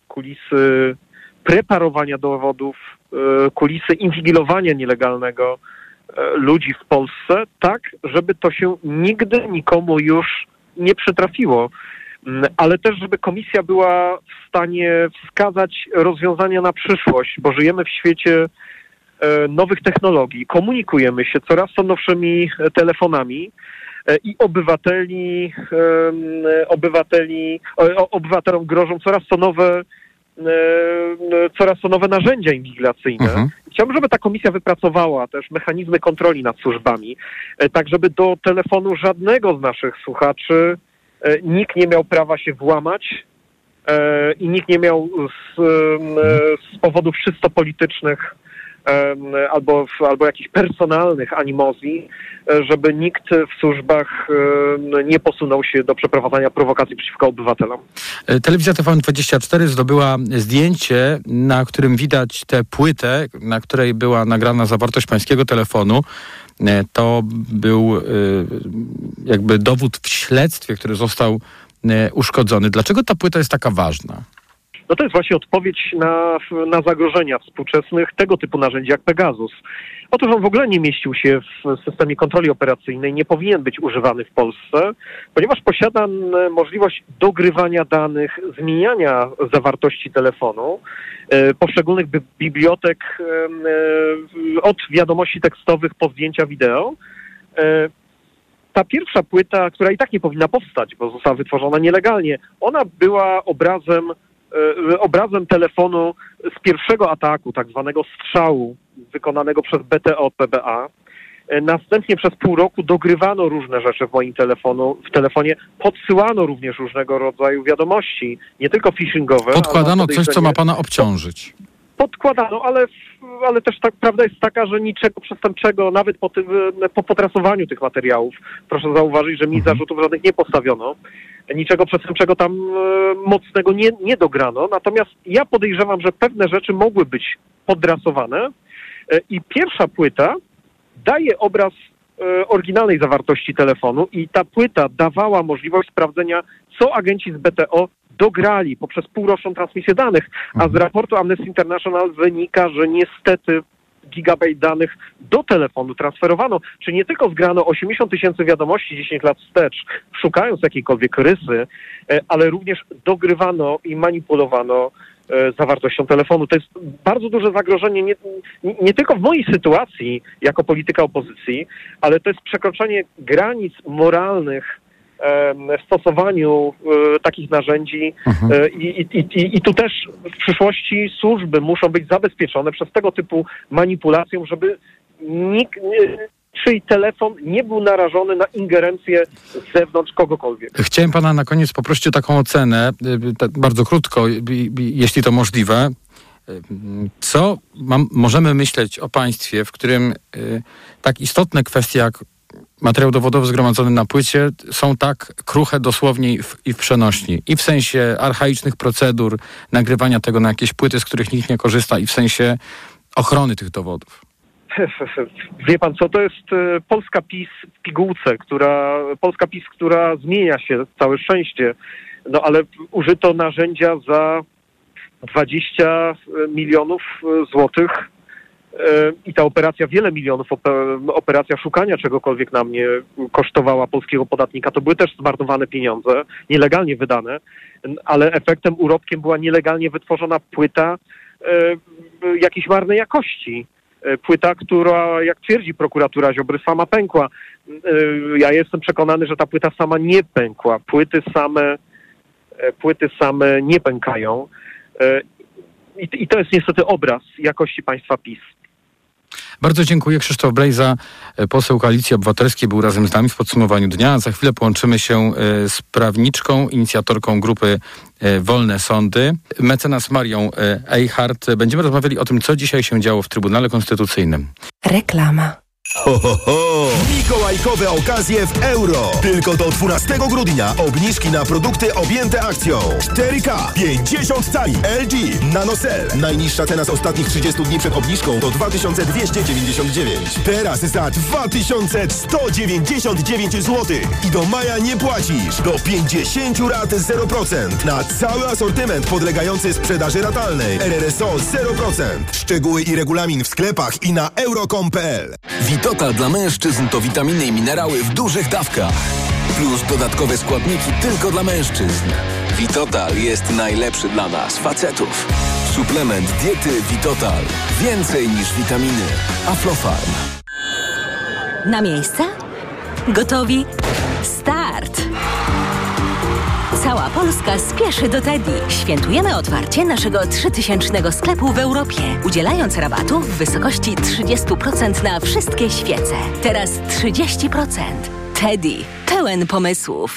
kulisy preparowania dowodów, kulisy inwigilowania nielegalnego ludzi w Polsce, tak, żeby to się nigdy nikomu już nie przytrafiło. Ale też, żeby komisja była w stanie wskazać rozwiązania na przyszłość, bo żyjemy w świecie nowych technologii, komunikujemy się coraz to nowszymi telefonami i obywateli, obywateli, obywatelom grożą coraz to nowe coraz to nowe narzędzia inwigilacyjne. Mhm. Chciałbym, żeby ta komisja wypracowała też mechanizmy kontroli nad służbami, tak żeby do telefonu żadnego z naszych słuchaczy nikt nie miał prawa się włamać i nikt nie miał z, z powodów czysto politycznych albo, albo jakichś personalnych animozji, żeby nikt w służbach nie posunął się do przeprowadzania prowokacji przeciwko obywatelom. Telewizja TVN24 zdobyła zdjęcie, na którym widać tę płytę, na której była nagrana zawartość pańskiego telefonu. To był jakby dowód w śledztwie, który został uszkodzony. Dlaczego ta płyta jest taka ważna? No to jest właśnie odpowiedź na, na zagrożenia współczesnych tego typu narzędzi jak Pegasus. Otóż on w ogóle nie mieścił się w systemie kontroli operacyjnej, nie powinien być używany w Polsce, ponieważ posiada możliwość dogrywania danych, zmieniania zawartości telefonu, e, poszczególnych bi bibliotek e, od wiadomości tekstowych po zdjęcia wideo. E, ta pierwsza płyta, która i tak nie powinna powstać, bo została wytworzona nielegalnie, ona była obrazem obrazem telefonu z pierwszego ataku, tak zwanego strzału wykonanego przez BTO PBA. Następnie przez pół roku dogrywano różne rzeczy w moim telefonu, w telefonie, podsyłano również różnego rodzaju wiadomości, nie tylko phishingowe. Podkładano coś, co ma pana obciążyć. Podkładano, ale, ale też tak, prawda jest taka, że niczego przestępczego, nawet po, tym, po potrasowaniu tych materiałów, proszę zauważyć, że mi Mhm. zarzutów żadnych nie postawiono niczego przestępczego tam e, mocnego nie, nie dograno. Natomiast ja podejrzewam, że pewne rzeczy mogły być podrasowane e, i pierwsza płyta daje obraz e, oryginalnej zawartości telefonu i ta płyta dawała możliwość sprawdzenia, co agenci z BTO dograli poprzez półroczną transmisję danych, a z raportu Amnesty International wynika, że niestety gigabajt danych do telefonu transferowano. Czy nie tylko zgrano 80 tysięcy wiadomości 10 lat wstecz, szukając jakiejkolwiek rysy, e, ale również dogrywano i manipulowano e, zawartością telefonu. To jest bardzo duże zagrożenie nie, nie, tylko w mojej sytuacji jako polityka opozycji, ale to jest przekroczenie granic moralnych w stosowaniu e, takich narzędzi e, i, i, i, i tu też w przyszłości służby muszą być zabezpieczone przez tego typu manipulację, żeby nikt, czyj telefon nie był narażony na ingerencję z zewnątrz kogokolwiek. Chciałem pana na koniec poprosić o taką ocenę, y, bardzo krótko, jeśli to możliwe. Y, Co mam, możemy myśleć o państwie, w którym y, tak istotne kwestie jak materiał dowodowy zgromadzony na płycie są tak kruche dosłownie i w przenośni. I w sensie archaicznych procedur nagrywania tego na jakieś płyty, z których nikt nie korzysta i w sensie ochrony tych dowodów. Wie pan co, to jest e, Polska PiS w pigułce, która, Polska PiS, która zmienia się, całe szczęście, no ale użyto narzędzia za 20 milionów e, złotych e, i ta operacja wiele milionów, ope- operacja szukania czegokolwiek na mnie kosztowała polskiego podatnika. To były też zmarnowane pieniądze, nielegalnie wydane, ale efektem, urobkiem była nielegalnie wytworzona płyta e, jakiejś marnej jakości. E, Płyta, która, jak twierdzi prokuratura Ziobry, sama pękła. E, Ja jestem przekonany, że ta płyta sama nie pękła. Płyty same, e, płyty same nie pękają. I to jest niestety obraz jakości państwa PiS. Bardzo dziękuję. Krzysztof Brejza, e, poseł Koalicji Obywatelskiej, był razem z nami w podsumowaniu dnia. Za chwilę połączymy się e, z prawniczką, inicjatorką grupy e, Wolne Sądy, mecenas Marią Eichhardt. Będziemy rozmawiali o tym, co dzisiaj się działo w Trybunale Konstytucyjnym. Reklama. Ho, ho, ho! Mikołajkowe okazje w euro. Tylko do 12 grudnia obniżki na produkty objęte akcją. 4K, 50 cali, LG, NanoCell. Najniższa cena z ostatnich 30 dni przed obniżką to 2299. Teraz za 2199 zł. I do maja nie płacisz. Do 50 rat 0%. Na cały asortyment podlegający sprzedaży ratalnej. RRSO 0%. Szczegóły i regulamin w sklepach i na euro.com.pl. Witotal dla mężczyzn to witaminy i minerały w dużych dawkach. Plus dodatkowe składniki tylko dla mężczyzn. Witotal jest najlepszy dla nas, facetów. Suplement diety Witotal. Więcej niż witaminy. Aflofarm. Na miejsce? Gotowi? Start! Polska spieszy do Teddy. Świętujemy otwarcie naszego 3000 sklepu w Europie, udzielając rabatu w wysokości 30% na wszystkie świece. Teraz 30%. Teddy. Pełen pomysłów.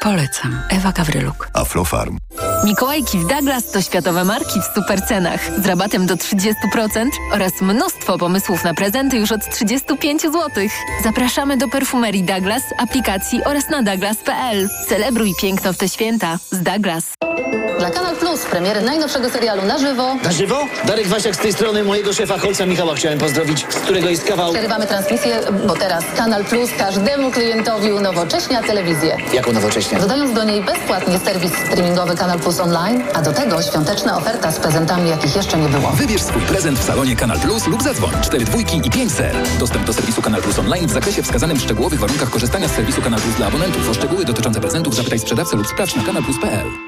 Polecam. Ewa Gawryluk. Aflofarm. Mikołajki w Douglas to światowe marki w supercenach z rabatem do 30% oraz mnóstwo pomysłów na prezenty już od 35 zł. Zapraszamy do perfumerii Douglas, aplikacji oraz na douglas.pl. Celebruj piękno w te święta z Douglas. Dla Kanal Plus premiery najnowszego serialu na żywo. Na żywo? Darek Wasiak z tej strony mojego szefa Holca Michała chciałem pozdrowić, z którego jest kawał... Przerywamy transmisję, bo teraz Kanal Plus każdemu klientowi unowocześnia telewizję. Jako nowocześnie. Dodając do niej bezpłatnie serwis streamingowy Kanal Plus Online, a do tego świąteczna oferta z prezentami, jakich jeszcze nie było. Wybierz swój prezent w salonie Kanal Plus lub zadzwoń 4 dwójki i 5 ser. Dostęp do serwisu Kanal Plus Online w zakresie wskazanym w szczegółowych warunkach korzystania z serwisu Kanal Plus dla abonentów. O szczegóły dotyczące prezentów zapytaj sprzedawcę lub sprawdź na kanalplus.pl.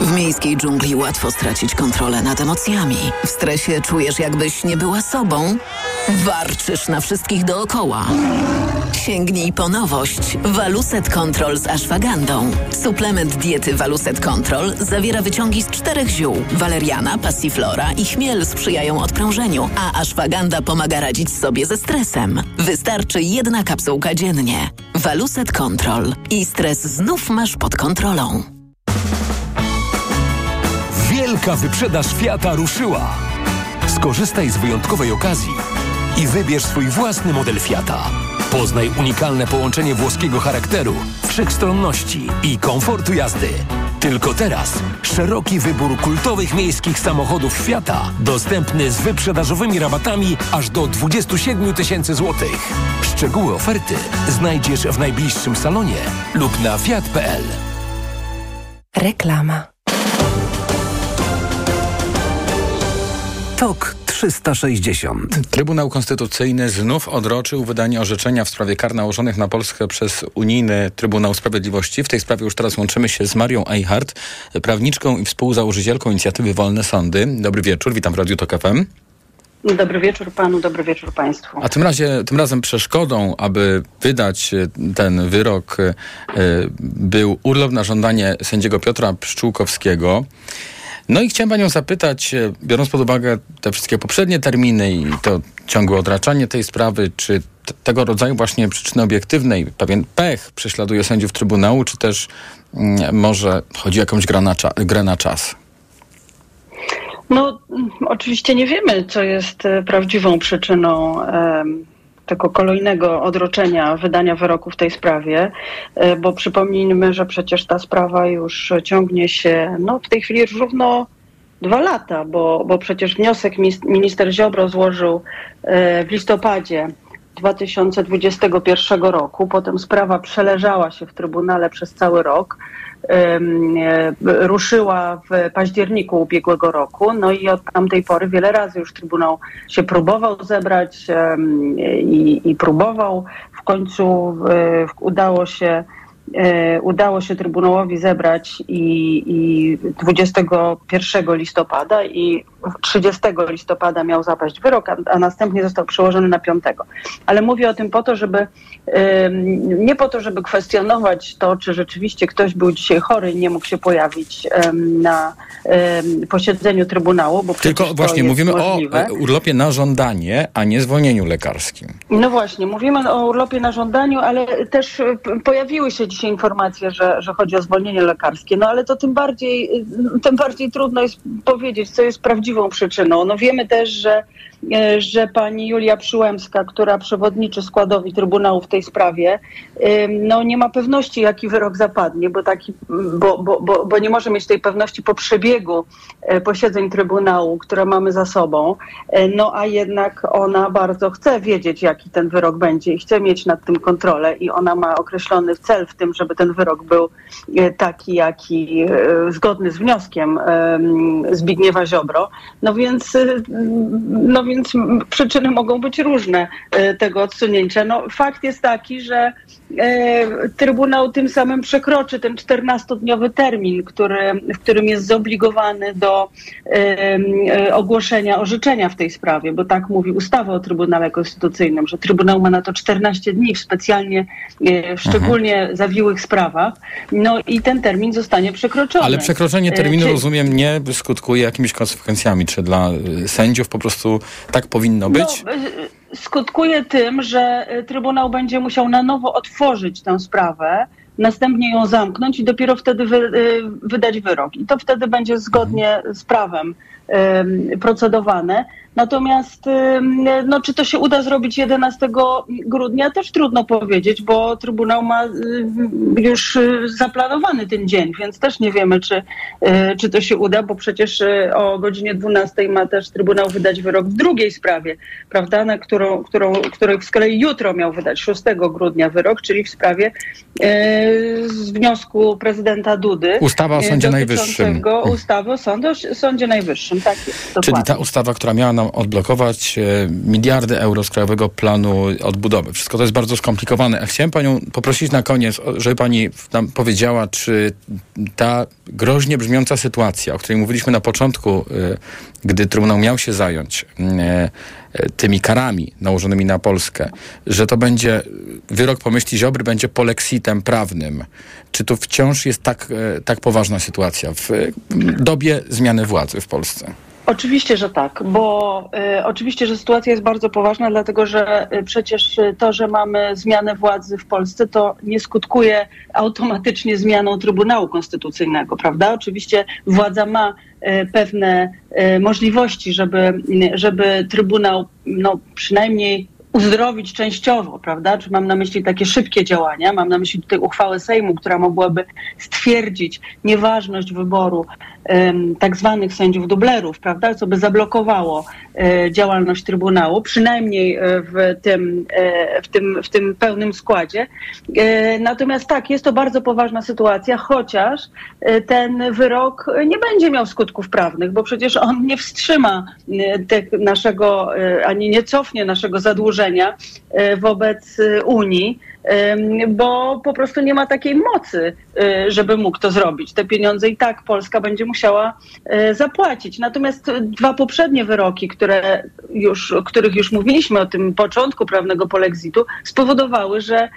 W miejskiej dżungli łatwo stracić kontrolę nad emocjami. W stresie czujesz, jakbyś nie była sobą. Warczysz na wszystkich dookoła. Sięgnij po nowość. Waluset Control z ashwagandą. Suplement diety Waluset Control zawiera wyciągi z czterech ziół. Waleriana, passiflora i chmiel sprzyjają odprężeniu, a ashwaganda pomaga radzić sobie ze stresem. Wystarczy jedna kapsułka dziennie. Waluset Control. I stres znów masz pod kontrolą. Wielka wyprzedaż Fiata ruszyła. Skorzystaj z wyjątkowej okazji i wybierz swój własny model Fiata. Poznaj unikalne połączenie włoskiego charakteru, wszechstronności i komfortu jazdy. Tylko teraz szeroki wybór kultowych miejskich samochodów Fiata, dostępny z wyprzedażowymi rabatami aż do 27 tysięcy złotych. Szczegóły oferty znajdziesz w najbliższym salonie lub na fiat.pl. Reklama. TOK 360. Trybunał Konstytucyjny znów odroczył wydanie orzeczenia w sprawie kar nałożonych na Polskę przez Unijny Trybunał Sprawiedliwości. W tej sprawie już teraz łączymy się z Marią Eichhardt, prawniczką i współzałożycielką inicjatywy Wolne Sądy. Dobry wieczór, witam w Radiu TOK FM. Dobry wieczór panu, dobry wieczór państwu. A tym, razie, tym razem przeszkodą, aby wydać e, ten wyrok, e, był urlop na żądanie sędziego Piotra Pszczółkowskiego. No i chciałem panią zapytać, e, biorąc pod uwagę te wszystkie poprzednie terminy i to ciągłe odraczanie tej sprawy, czy tego rodzaju właśnie przyczyny obiektywnej, pewien pech prześladuje sędziów Trybunału, czy też mm, może chodzi o jakąś grę na, cza grę na czas? No, oczywiście nie wiemy, co jest e, prawdziwą przyczyną tego kolejnego odroczenia wydania wyroku w tej sprawie, e, bo przypomnijmy, że przecież ta sprawa już ciągnie się no, w tej chwili równo dwa lata, bo, bo przecież wniosek minister Ziobro złożył e, w listopadzie 2021 roku. Potem sprawa przeleżała się w Trybunale przez cały rok. E, ruszyła w październiku ubiegłego roku. No i od tamtej pory wiele razy już Trybunał się próbował zebrać i, i próbował. W końcu udało się udało się Trybunałowi zebrać i, i 21 listopada i 30 listopada miał zapaść wyrok, a, a, następnie został przełożony na 5. Ale mówię o tym po to, żeby nie po to, żeby kwestionować to, czy rzeczywiście ktoś był dzisiaj chory i nie mógł się pojawić na posiedzeniu Trybunału. Bo Tylko właśnie mówimy możliwe. o urlopie na żądanie, a nie zwolnieniu lekarskim. No właśnie, mówimy o urlopie na żądaniu, ale też pojawiły się dzisiaj informacje, że, że chodzi o zwolnienie lekarskie. No ale to tym bardziej, tym bardziej trudno jest powiedzieć, co jest prawdziwą przyczyną. No wiemy też, że że pani Julia Przyłębska, która przewodniczy składowi Trybunału w tej sprawie, no nie ma pewności, jaki wyrok zapadnie, bo, taki, bo, bo, bo, bo nie może mieć tej pewności po przebiegu e, posiedzeń Trybunału, które mamy za sobą. E, no a jednak ona bardzo chce wiedzieć, jaki ten wyrok będzie i chce mieć nad tym kontrolę i ona ma określony cel w tym, żeby ten wyrok był taki, jaki zgodny z wnioskiem Zbigniewa Ziobro. No więc, no więc przyczyny mogą być różne e, tego odsunięcia. No, fakt jest taki, że e, Trybunał tym samym przekroczy ten 14-dniowy termin, który, w którym jest zobligowany do e, ogłoszenia orzeczenia w tej sprawie, bo tak mówi ustawa o Trybunale Konstytucyjnym, że Trybunał ma na to 14 dni w specjalnie, w szczególnie mhm. zawiłych sprawach. No i ten termin zostanie przekroczony. Ale przekroczenie terminu, Czy... rozumiem, nie skutkuje jakimiś konsekwencjami, czy dla sędziów po prostu tak powinno no, być? No, skutkuje tym, że Trybunał będzie musiał na nowo otworzyć tę sprawę, następnie ją zamknąć i dopiero wtedy wy, y, wydać wyrok. I to wtedy będzie zgodnie z prawem procedowane. Natomiast no, czy to się uda zrobić 11 grudnia, też trudno powiedzieć, bo Trybunał ma już y, zaplanowany ten dzień, więc też nie wiemy, czy, y, czy to się uda, bo przecież y, o godzinie 12 ma też Trybunał wydać wyrok w drugiej sprawie, prawda, na którą, którą, której z kolei jutro miał wydać 6 grudnia wyrok, czyli w sprawie z wniosku prezydenta Dudy. Ustawa o Sądzie Najwyższym. Ustawy o Sądzie, Sądzie Najwyższym, tak jest. Czyli ta ustawa, która miała nam odblokować e, miliardy euro z Krajowego Planu Odbudowy. Wszystko to jest bardzo skomplikowane. A chciałem panią poprosić na koniec, żeby pani nam powiedziała, czy ta groźnie brzmiąca sytuacja, o której mówiliśmy na początku, e, gdy Trybunał miał się zająć e, tymi karami nałożonymi na Polskę, że to będzie wyrok pomyśli Ziobry będzie polexitem prawnym. Czy to wciąż jest tak, tak poważna sytuacja w dobie zmiany władzy w Polsce? Oczywiście, że tak, bo y, oczywiście, że sytuacja jest bardzo poważna, dlatego że y, przecież to, że mamy zmianę władzy w Polsce, to nie skutkuje automatycznie zmianą Trybunału Konstytucyjnego, prawda? Oczywiście władza ma y, pewne możliwości, żeby, żeby Trybunał no, przynajmniej uzdrowić częściowo, prawda? Czy mam na myśli takie szybkie działania? Mam na myśli tutaj uchwałę Sejmu, która mogłaby stwierdzić nieważność wyboru tak zwanych sędziów dublerów, prawda, co by zablokowało e, działalność Trybunału, przynajmniej e, w tym, e, w tym, w tym pełnym składzie. Natomiast tak, jest to bardzo poważna sytuacja, chociaż ten wyrok nie będzie miał skutków prawnych, bo przecież on nie wstrzyma naszego, ani nie cofnie naszego zadłużenia wobec Unii bo po prostu nie ma takiej mocy, y, żeby mógł to zrobić. Te pieniądze i tak Polska będzie musiała y, zapłacić. Natomiast dwa poprzednie wyroki, które już, których już mówiliśmy o tym początku prawnego polexitu, spowodowały, że,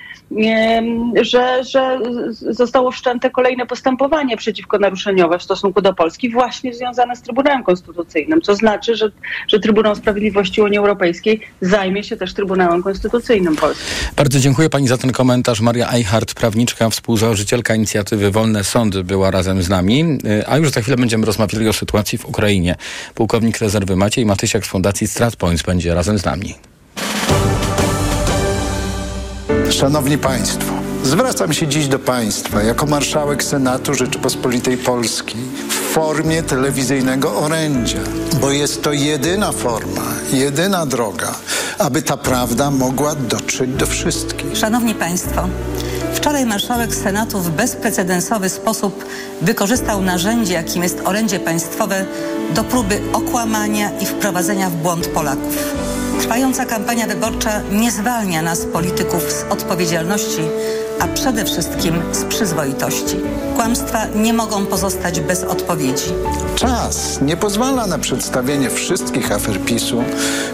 że, że zostało wszczęte kolejne postępowanie przeciwko naruszeniowe w stosunku do Polski, właśnie związane z Trybunałem Konstytucyjnym, co znaczy, że, że Trybunał Sprawiedliwości Unii Europejskiej zajmie się też Trybunałem Konstytucyjnym Polski. Bardzo dziękuję pani za ten komentarz. Maria Eichhardt, prawniczka, współzałożycielka inicjatywy Wolne Sądy była razem z nami. Y, a już za chwilę będziemy rozmawiali o sytuacji w Ukrainie. Pułkownik rezerwy Maciej Matysiak z Fundacji StratPoints będzie razem z nami. Szanowni Państwo, zwracam się dziś do Państwa jako marszałek Senatu Rzeczypospolitej Polskiej formie telewizyjnego orędzia, bo jest to jedyna forma, jedyna droga, aby ta prawda mogła dotrzeć do wszystkich. Szanowni Państwo, Wczoraj marszałek Senatu w bezprecedensowy sposób wykorzystał narzędzie, jakim jest orędzie państwowe, do próby okłamania i wprowadzenia w błąd Polaków. Trwająca kampania wyborcza nie zwalnia nas, polityków, z odpowiedzialności, a przede wszystkim z przyzwoitości. Kłamstwa nie mogą pozostać bez odpowiedzi. Czas nie pozwala na przedstawienie wszystkich afer PiSu,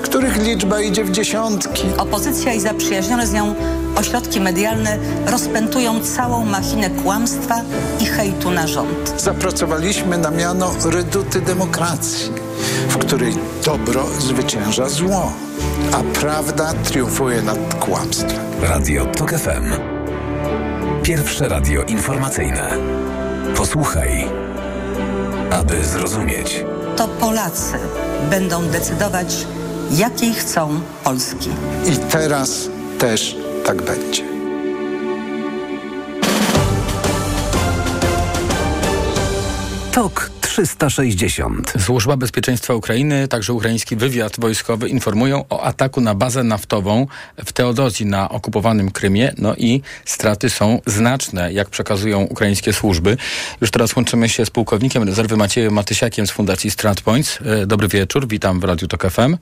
których liczba idzie w dziesiątki. Opozycja i zaprzyjaźnione z nią ośrodki medialne rozpętują całą machinę kłamstwa i hejtu na rząd. Zapracowaliśmy na miano reduty demokracji, w której dobro zwycięża zło, a prawda triumfuje nad kłamstwem. Radio TOK FM. Pierwsze radio informacyjne. Posłuchaj, aby zrozumieć. To Polacy będą decydować, jakiej chcą Polski. I teraz też tak będzie. TOK 360. Służba Bezpieczeństwa Ukrainy, także ukraiński wywiad wojskowy informują o ataku na bazę naftową w Teodozji na okupowanym Krymie. No i straty są znaczne, jak przekazują ukraińskie służby. Już teraz łączymy się z pułkownikiem rezerwy Maciejem Matysiakiem z Fundacji StratPoints. E, dobry wieczór, witam w Radiu TOK FM.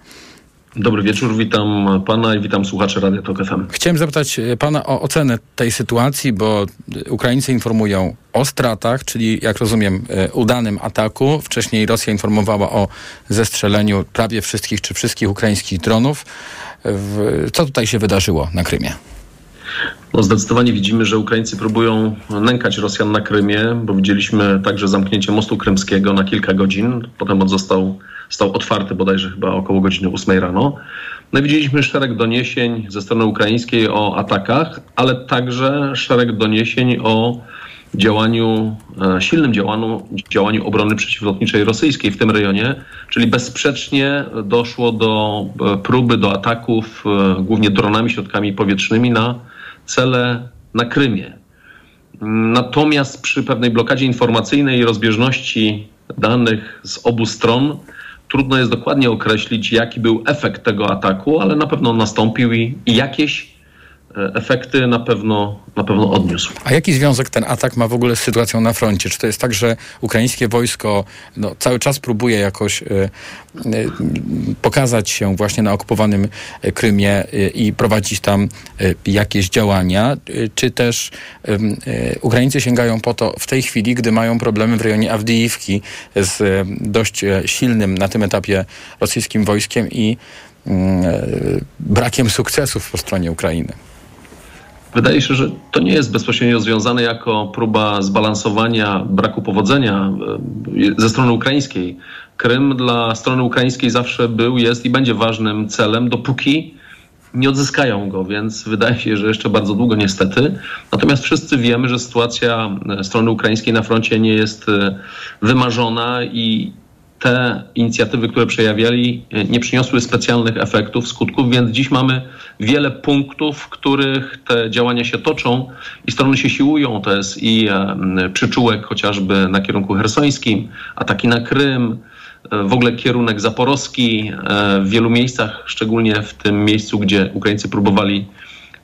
Dobry wieczór, witam pana i witam słuchaczy Radia Tok FM. Chciałem zapytać e, pana o ocenę tej sytuacji, bo Ukraińcy informują o stratach, czyli jak rozumiem e, udanym ataku. Wcześniej Rosja informowała o zestrzeleniu prawie wszystkich czy wszystkich ukraińskich dronów. Co tutaj się wydarzyło na Krymie? No zdecydowanie widzimy, że Ukraińcy próbują nękać Rosjan na Krymie, bo widzieliśmy także zamknięcie mostu krymskiego na kilka godzin. Potem on został stał otwarty bodajże chyba około godziny 8 rano. No widzieliśmy szereg doniesień ze strony ukraińskiej o atakach, ale także szereg doniesień o działaniu, e, silnym działaniu, działaniu obrony przeciwlotniczej rosyjskiej w tym rejonie, czyli bezsprzecznie doszło do e, próby, do ataków e, głównie dronami, środkami powietrznymi na cele na Krymie. Natomiast przy pewnej blokadzie informacyjnej i rozbieżności danych z obu stron Trudno jest dokładnie określić, jaki był efekt tego ataku, ale na pewno nastąpił i, i jakieś efekty na pewno, na pewno odniósł. A jaki związek ten atak ma w ogóle z sytuacją na froncie? Czy to jest tak, że ukraińskie wojsko no, cały czas próbuje jakoś y, y, pokazać się właśnie na okupowanym Krymie y, i prowadzić tam jakieś działania? Czy też Ukraińcy sięgają po to w tej chwili, gdy mają problemy w rejonie Awdijiwki z dość silnym na tym etapie rosyjskim wojskiem i mm, e, brakiem sukcesów po stronie Ukrainy. Wydaje się, że to nie jest bezpośrednio związane jako próba zbalansowania braku powodzenia e, ze strony ukraińskiej. Krym dla strony ukraińskiej zawsze był, jest i będzie ważnym celem, dopóki nie odzyskają go, więc wydaje się, że jeszcze bardzo długo niestety. Natomiast wszyscy wiemy, że sytuacja e, strony ukraińskiej na froncie nie jest e, wymarzona i te inicjatywy, które przejawiali, e, nie przyniosły specjalnych efektów, skutków, więc dziś mamy wiele punktów, w których te działania się toczą i strony się siłują. To jest i przyczółek chociażby na kierunku hersońskim, ataki na Krym, w ogóle kierunek zaporowski e, w wielu miejscach, szczególnie w tym miejscu, gdzie Ukraińcy próbowali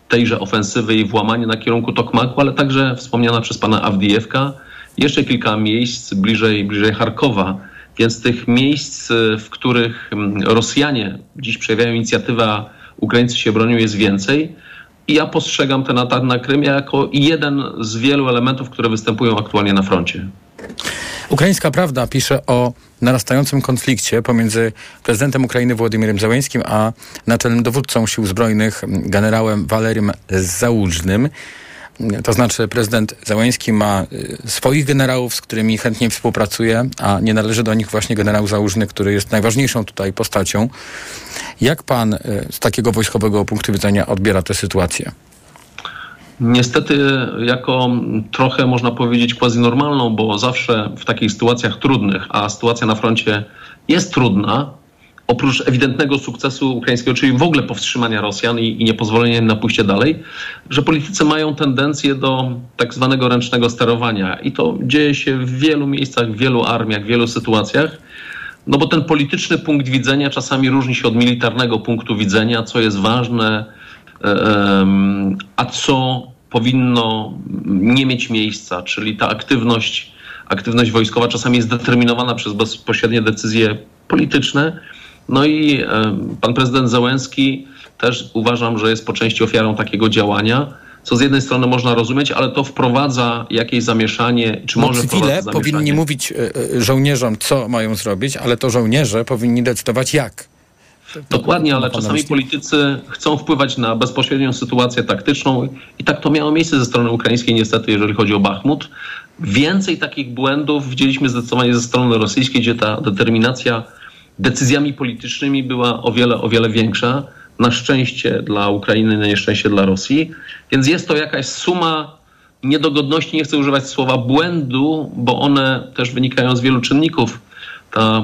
tejże ofensywy i włamanie na kierunku Tokmaku, ale także wspomniana przez pana Awdijewka, jeszcze kilka miejsc bliżej, bliżej Charkowa. Więc tych miejsc, e, w których Rosjanie dziś przejawiają inicjatywę, Ukraińcy się bronią, jest więcej. I ja postrzegam ten atak na Krym jako jeden z wielu elementów, które występują aktualnie na froncie. Ukraińska Prawda pisze o narastającym konflikcie pomiędzy prezydentem Ukrainy Władimirem Załęskim a naczelnym dowódcą sił zbrojnych generałem Walerym Załużnym. To znaczy prezydent Załęski ma y, swoich generałów, z którymi chętnie współpracuje, a nie należy do nich właśnie generał Załużny, który jest najważniejszą tutaj postacią. Jak pan y, z takiego wojskowego punktu widzenia odbiera tę sytuację? Niestety, jako trochę można powiedzieć quasi normalną, bo zawsze w takich sytuacjach trudnych, a sytuacja na froncie jest trudna, oprócz ewidentnego sukcesu ukraińskiego, czyli w ogóle powstrzymania Rosjan i, i niepozwolenia na pójście dalej, że politycy mają tendencję do tak zwanego ręcznego sterowania. I to dzieje się w wielu miejscach, w wielu armiach, w wielu sytuacjach. No bo ten polityczny punkt widzenia czasami różni się od militarnego punktu widzenia, co jest ważne, a co powinno nie mieć miejsca, czyli ta aktywność, aktywność wojskowa czasami jest determinowana przez bezpośrednie decyzje polityczne. No i pan prezydent Załęski też uważam, że jest po części ofiarą takiego działania co z jednej strony można rozumieć, ale to wprowadza jakieś zamieszanie, czy no, może cywile powinni mówić e, e, żołnierzom, co mają zrobić, ale to żołnierze powinni decydować jak. Dokładnie, ale czasami politycy chcą wpływać na bezpośrednią sytuację taktyczną i tak to miało miejsce ze strony ukraińskiej niestety, jeżeli chodzi o Bachmut. Więcej takich błędów widzieliśmy zdecydowanie ze strony rosyjskiej, gdzie ta determinacja decyzjami politycznymi była o wiele, o wiele większa. Na szczęście dla Ukrainy, na nieszczęście dla Rosji. Więc jest to jakaś suma niedogodności, nie chcę używać słowa błędu, bo one też wynikają z wielu czynników ta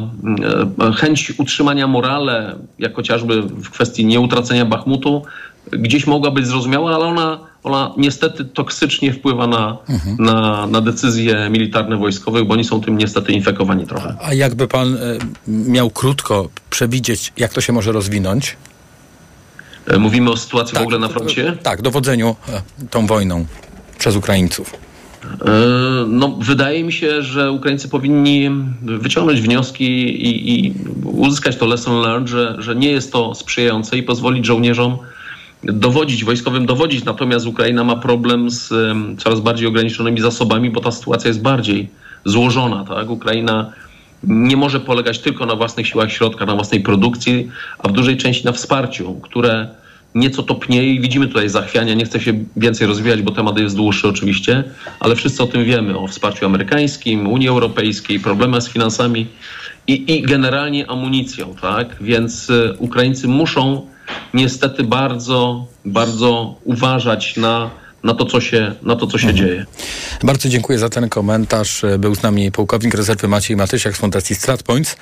e, chęć utrzymania morale, jak chociażby w kwestii nieutracenia Bachmutu, gdzieś mogła być zrozumiała, ale ona, ona niestety toksycznie wpływa na, mhm. na, na decyzje militarne wojskowych, bo oni są tym niestety infekowani trochę. A jakby pan e, miał krótko przewidzieć, jak to się może rozwinąć? E, mówimy o sytuacji tak, w ogóle na froncie? Tak, dowodzeniu tą wojną przez Ukraińców. E, no, wydaje mi się, że Ukraińcy powinni wyciągnąć wnioski i, i, uzyskać to lesson learned, że, że nie jest to sprzyjające i pozwolić żołnierzom dowodzić, wojskowym dowodzić. Natomiast Ukraina ma problem z coraz bardziej ograniczonymi zasobami, bo ta sytuacja jest bardziej złożona. Tak? Ukraina nie może polegać tylko na własnych siłach środka, na własnej produkcji, a w dużej części na wsparciu, które nieco topnieje i widzimy tutaj zachwiania. Nie chcę się więcej rozwijać, bo temat jest dłuższy oczywiście, ale wszyscy o tym wiemy, o wsparciu amerykańskim, Unii Europejskiej, problemach z finansami i, i generalnie amunicją, tak? Więc y, Ukraińcy muszą niestety bardzo, bardzo uważać na na to, co się, na to, co się mhm. dzieje. Bardzo dziękuję za ten komentarz. Był z nami pułkownik rezerwy Maciej Matysiak z Fundacji StratPoints.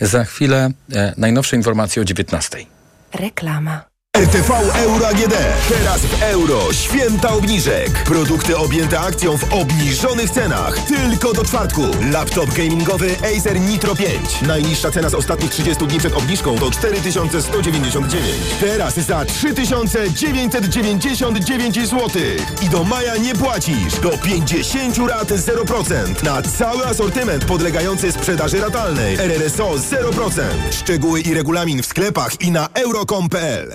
Za chwilę e, najnowsze informacje o 19. Reklama. RTV Euro AGD. Teraz w euro. Święta obniżek. Produkty objęte akcją w obniżonych cenach. Tylko do czwartku. Laptop gamingowy Acer Nitro 5. Najniższa cena z ostatnich 30 dni przed obniżką to 4199. Teraz za 3999 zł. I do maja nie płacisz. Do 50 rat 0%. Na cały asortyment podlegający sprzedaży ratalnej. RRSO 0%. Szczegóły i regulamin w sklepach i na euro.com.pl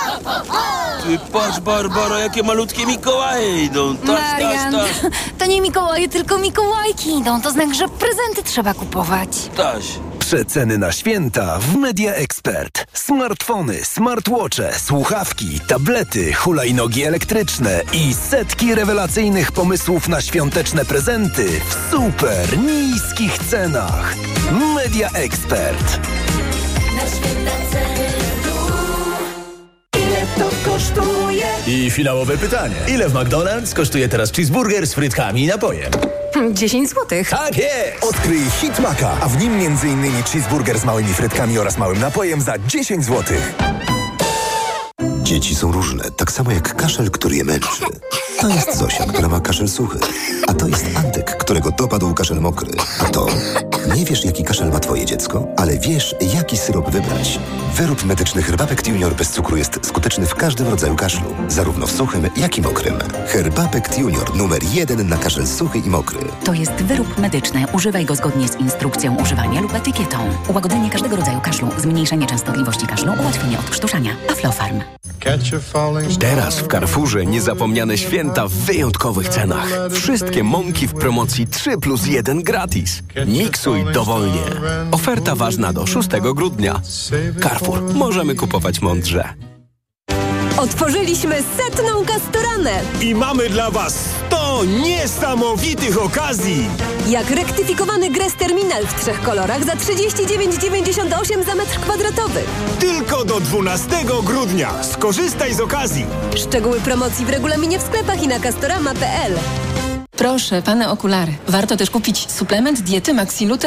Ty patrz, Barbara, jakie malutkie Mikołaje idą. Taś, Marian, taś, taś. to nie Mikołaje, tylko Mikołajki idą. To znak, że prezenty trzeba kupować. Taś. Przeceny na święta w Media Expert. Smartfony, smartwatche, słuchawki, tablety, hulajnogi elektryczne i setki rewelacyjnych pomysłów na świąteczne prezenty w super niskich cenach. Media Expert. I finałowe pytanie. Ile w McDonald's kosztuje teraz cheeseburger z frytkami i napojem? 10 złotych. Tak jest! Odkryj Hit Maka, a w nim m.in. cheeseburger z małymi frytkami oraz małym napojem za 10 zł. Dzieci są różne, tak samo jak kaszel, który je męczy. To jest Zosia, która ma kaszel suchy. A to jest Antek, którego dopadł kaszel mokry. A to... Nie wiesz, jaki kaszel ma twoje dziecko, ale wiesz, jaki syrop wybrać. Wyrób medyczny Herbapekt Junior bez cukru jest skuteczny w każdym rodzaju kaszlu. Zarówno w suchym, jak i mokrym. Herbapekt Junior numer jeden na kaszel suchy i mokry. To jest wyrób medyczny. Używaj go zgodnie z instrukcją używania lub etykietą. Ułagodzenie każdego rodzaju kaszlu, zmniejszenie częstotliwości kaszlu, ułatwienie odkrztuszania. Aflofarm. Teraz w Carrefourze niezapomniane święta w wyjątkowych cenach. Wszystkie mąki w promocji 3 plus 1 gratis. Miksuj dowolnie. Oferta ważna do 6 grudnia. Carrefour. Możemy kupować mądrze. Otworzyliśmy setną kastoranę. I mamy dla Was 100 niesamowitych okazji. Jak rektyfikowany Gres Terminal w trzech kolorach za 39,98 za metr kwadratowy. Tylko do 12 grudnia. Skorzystaj z okazji. Szczegóły promocji w regulaminie w sklepach i na castorama.pl. Proszę, pane okulary. Warto też kupić suplement diety Maxilute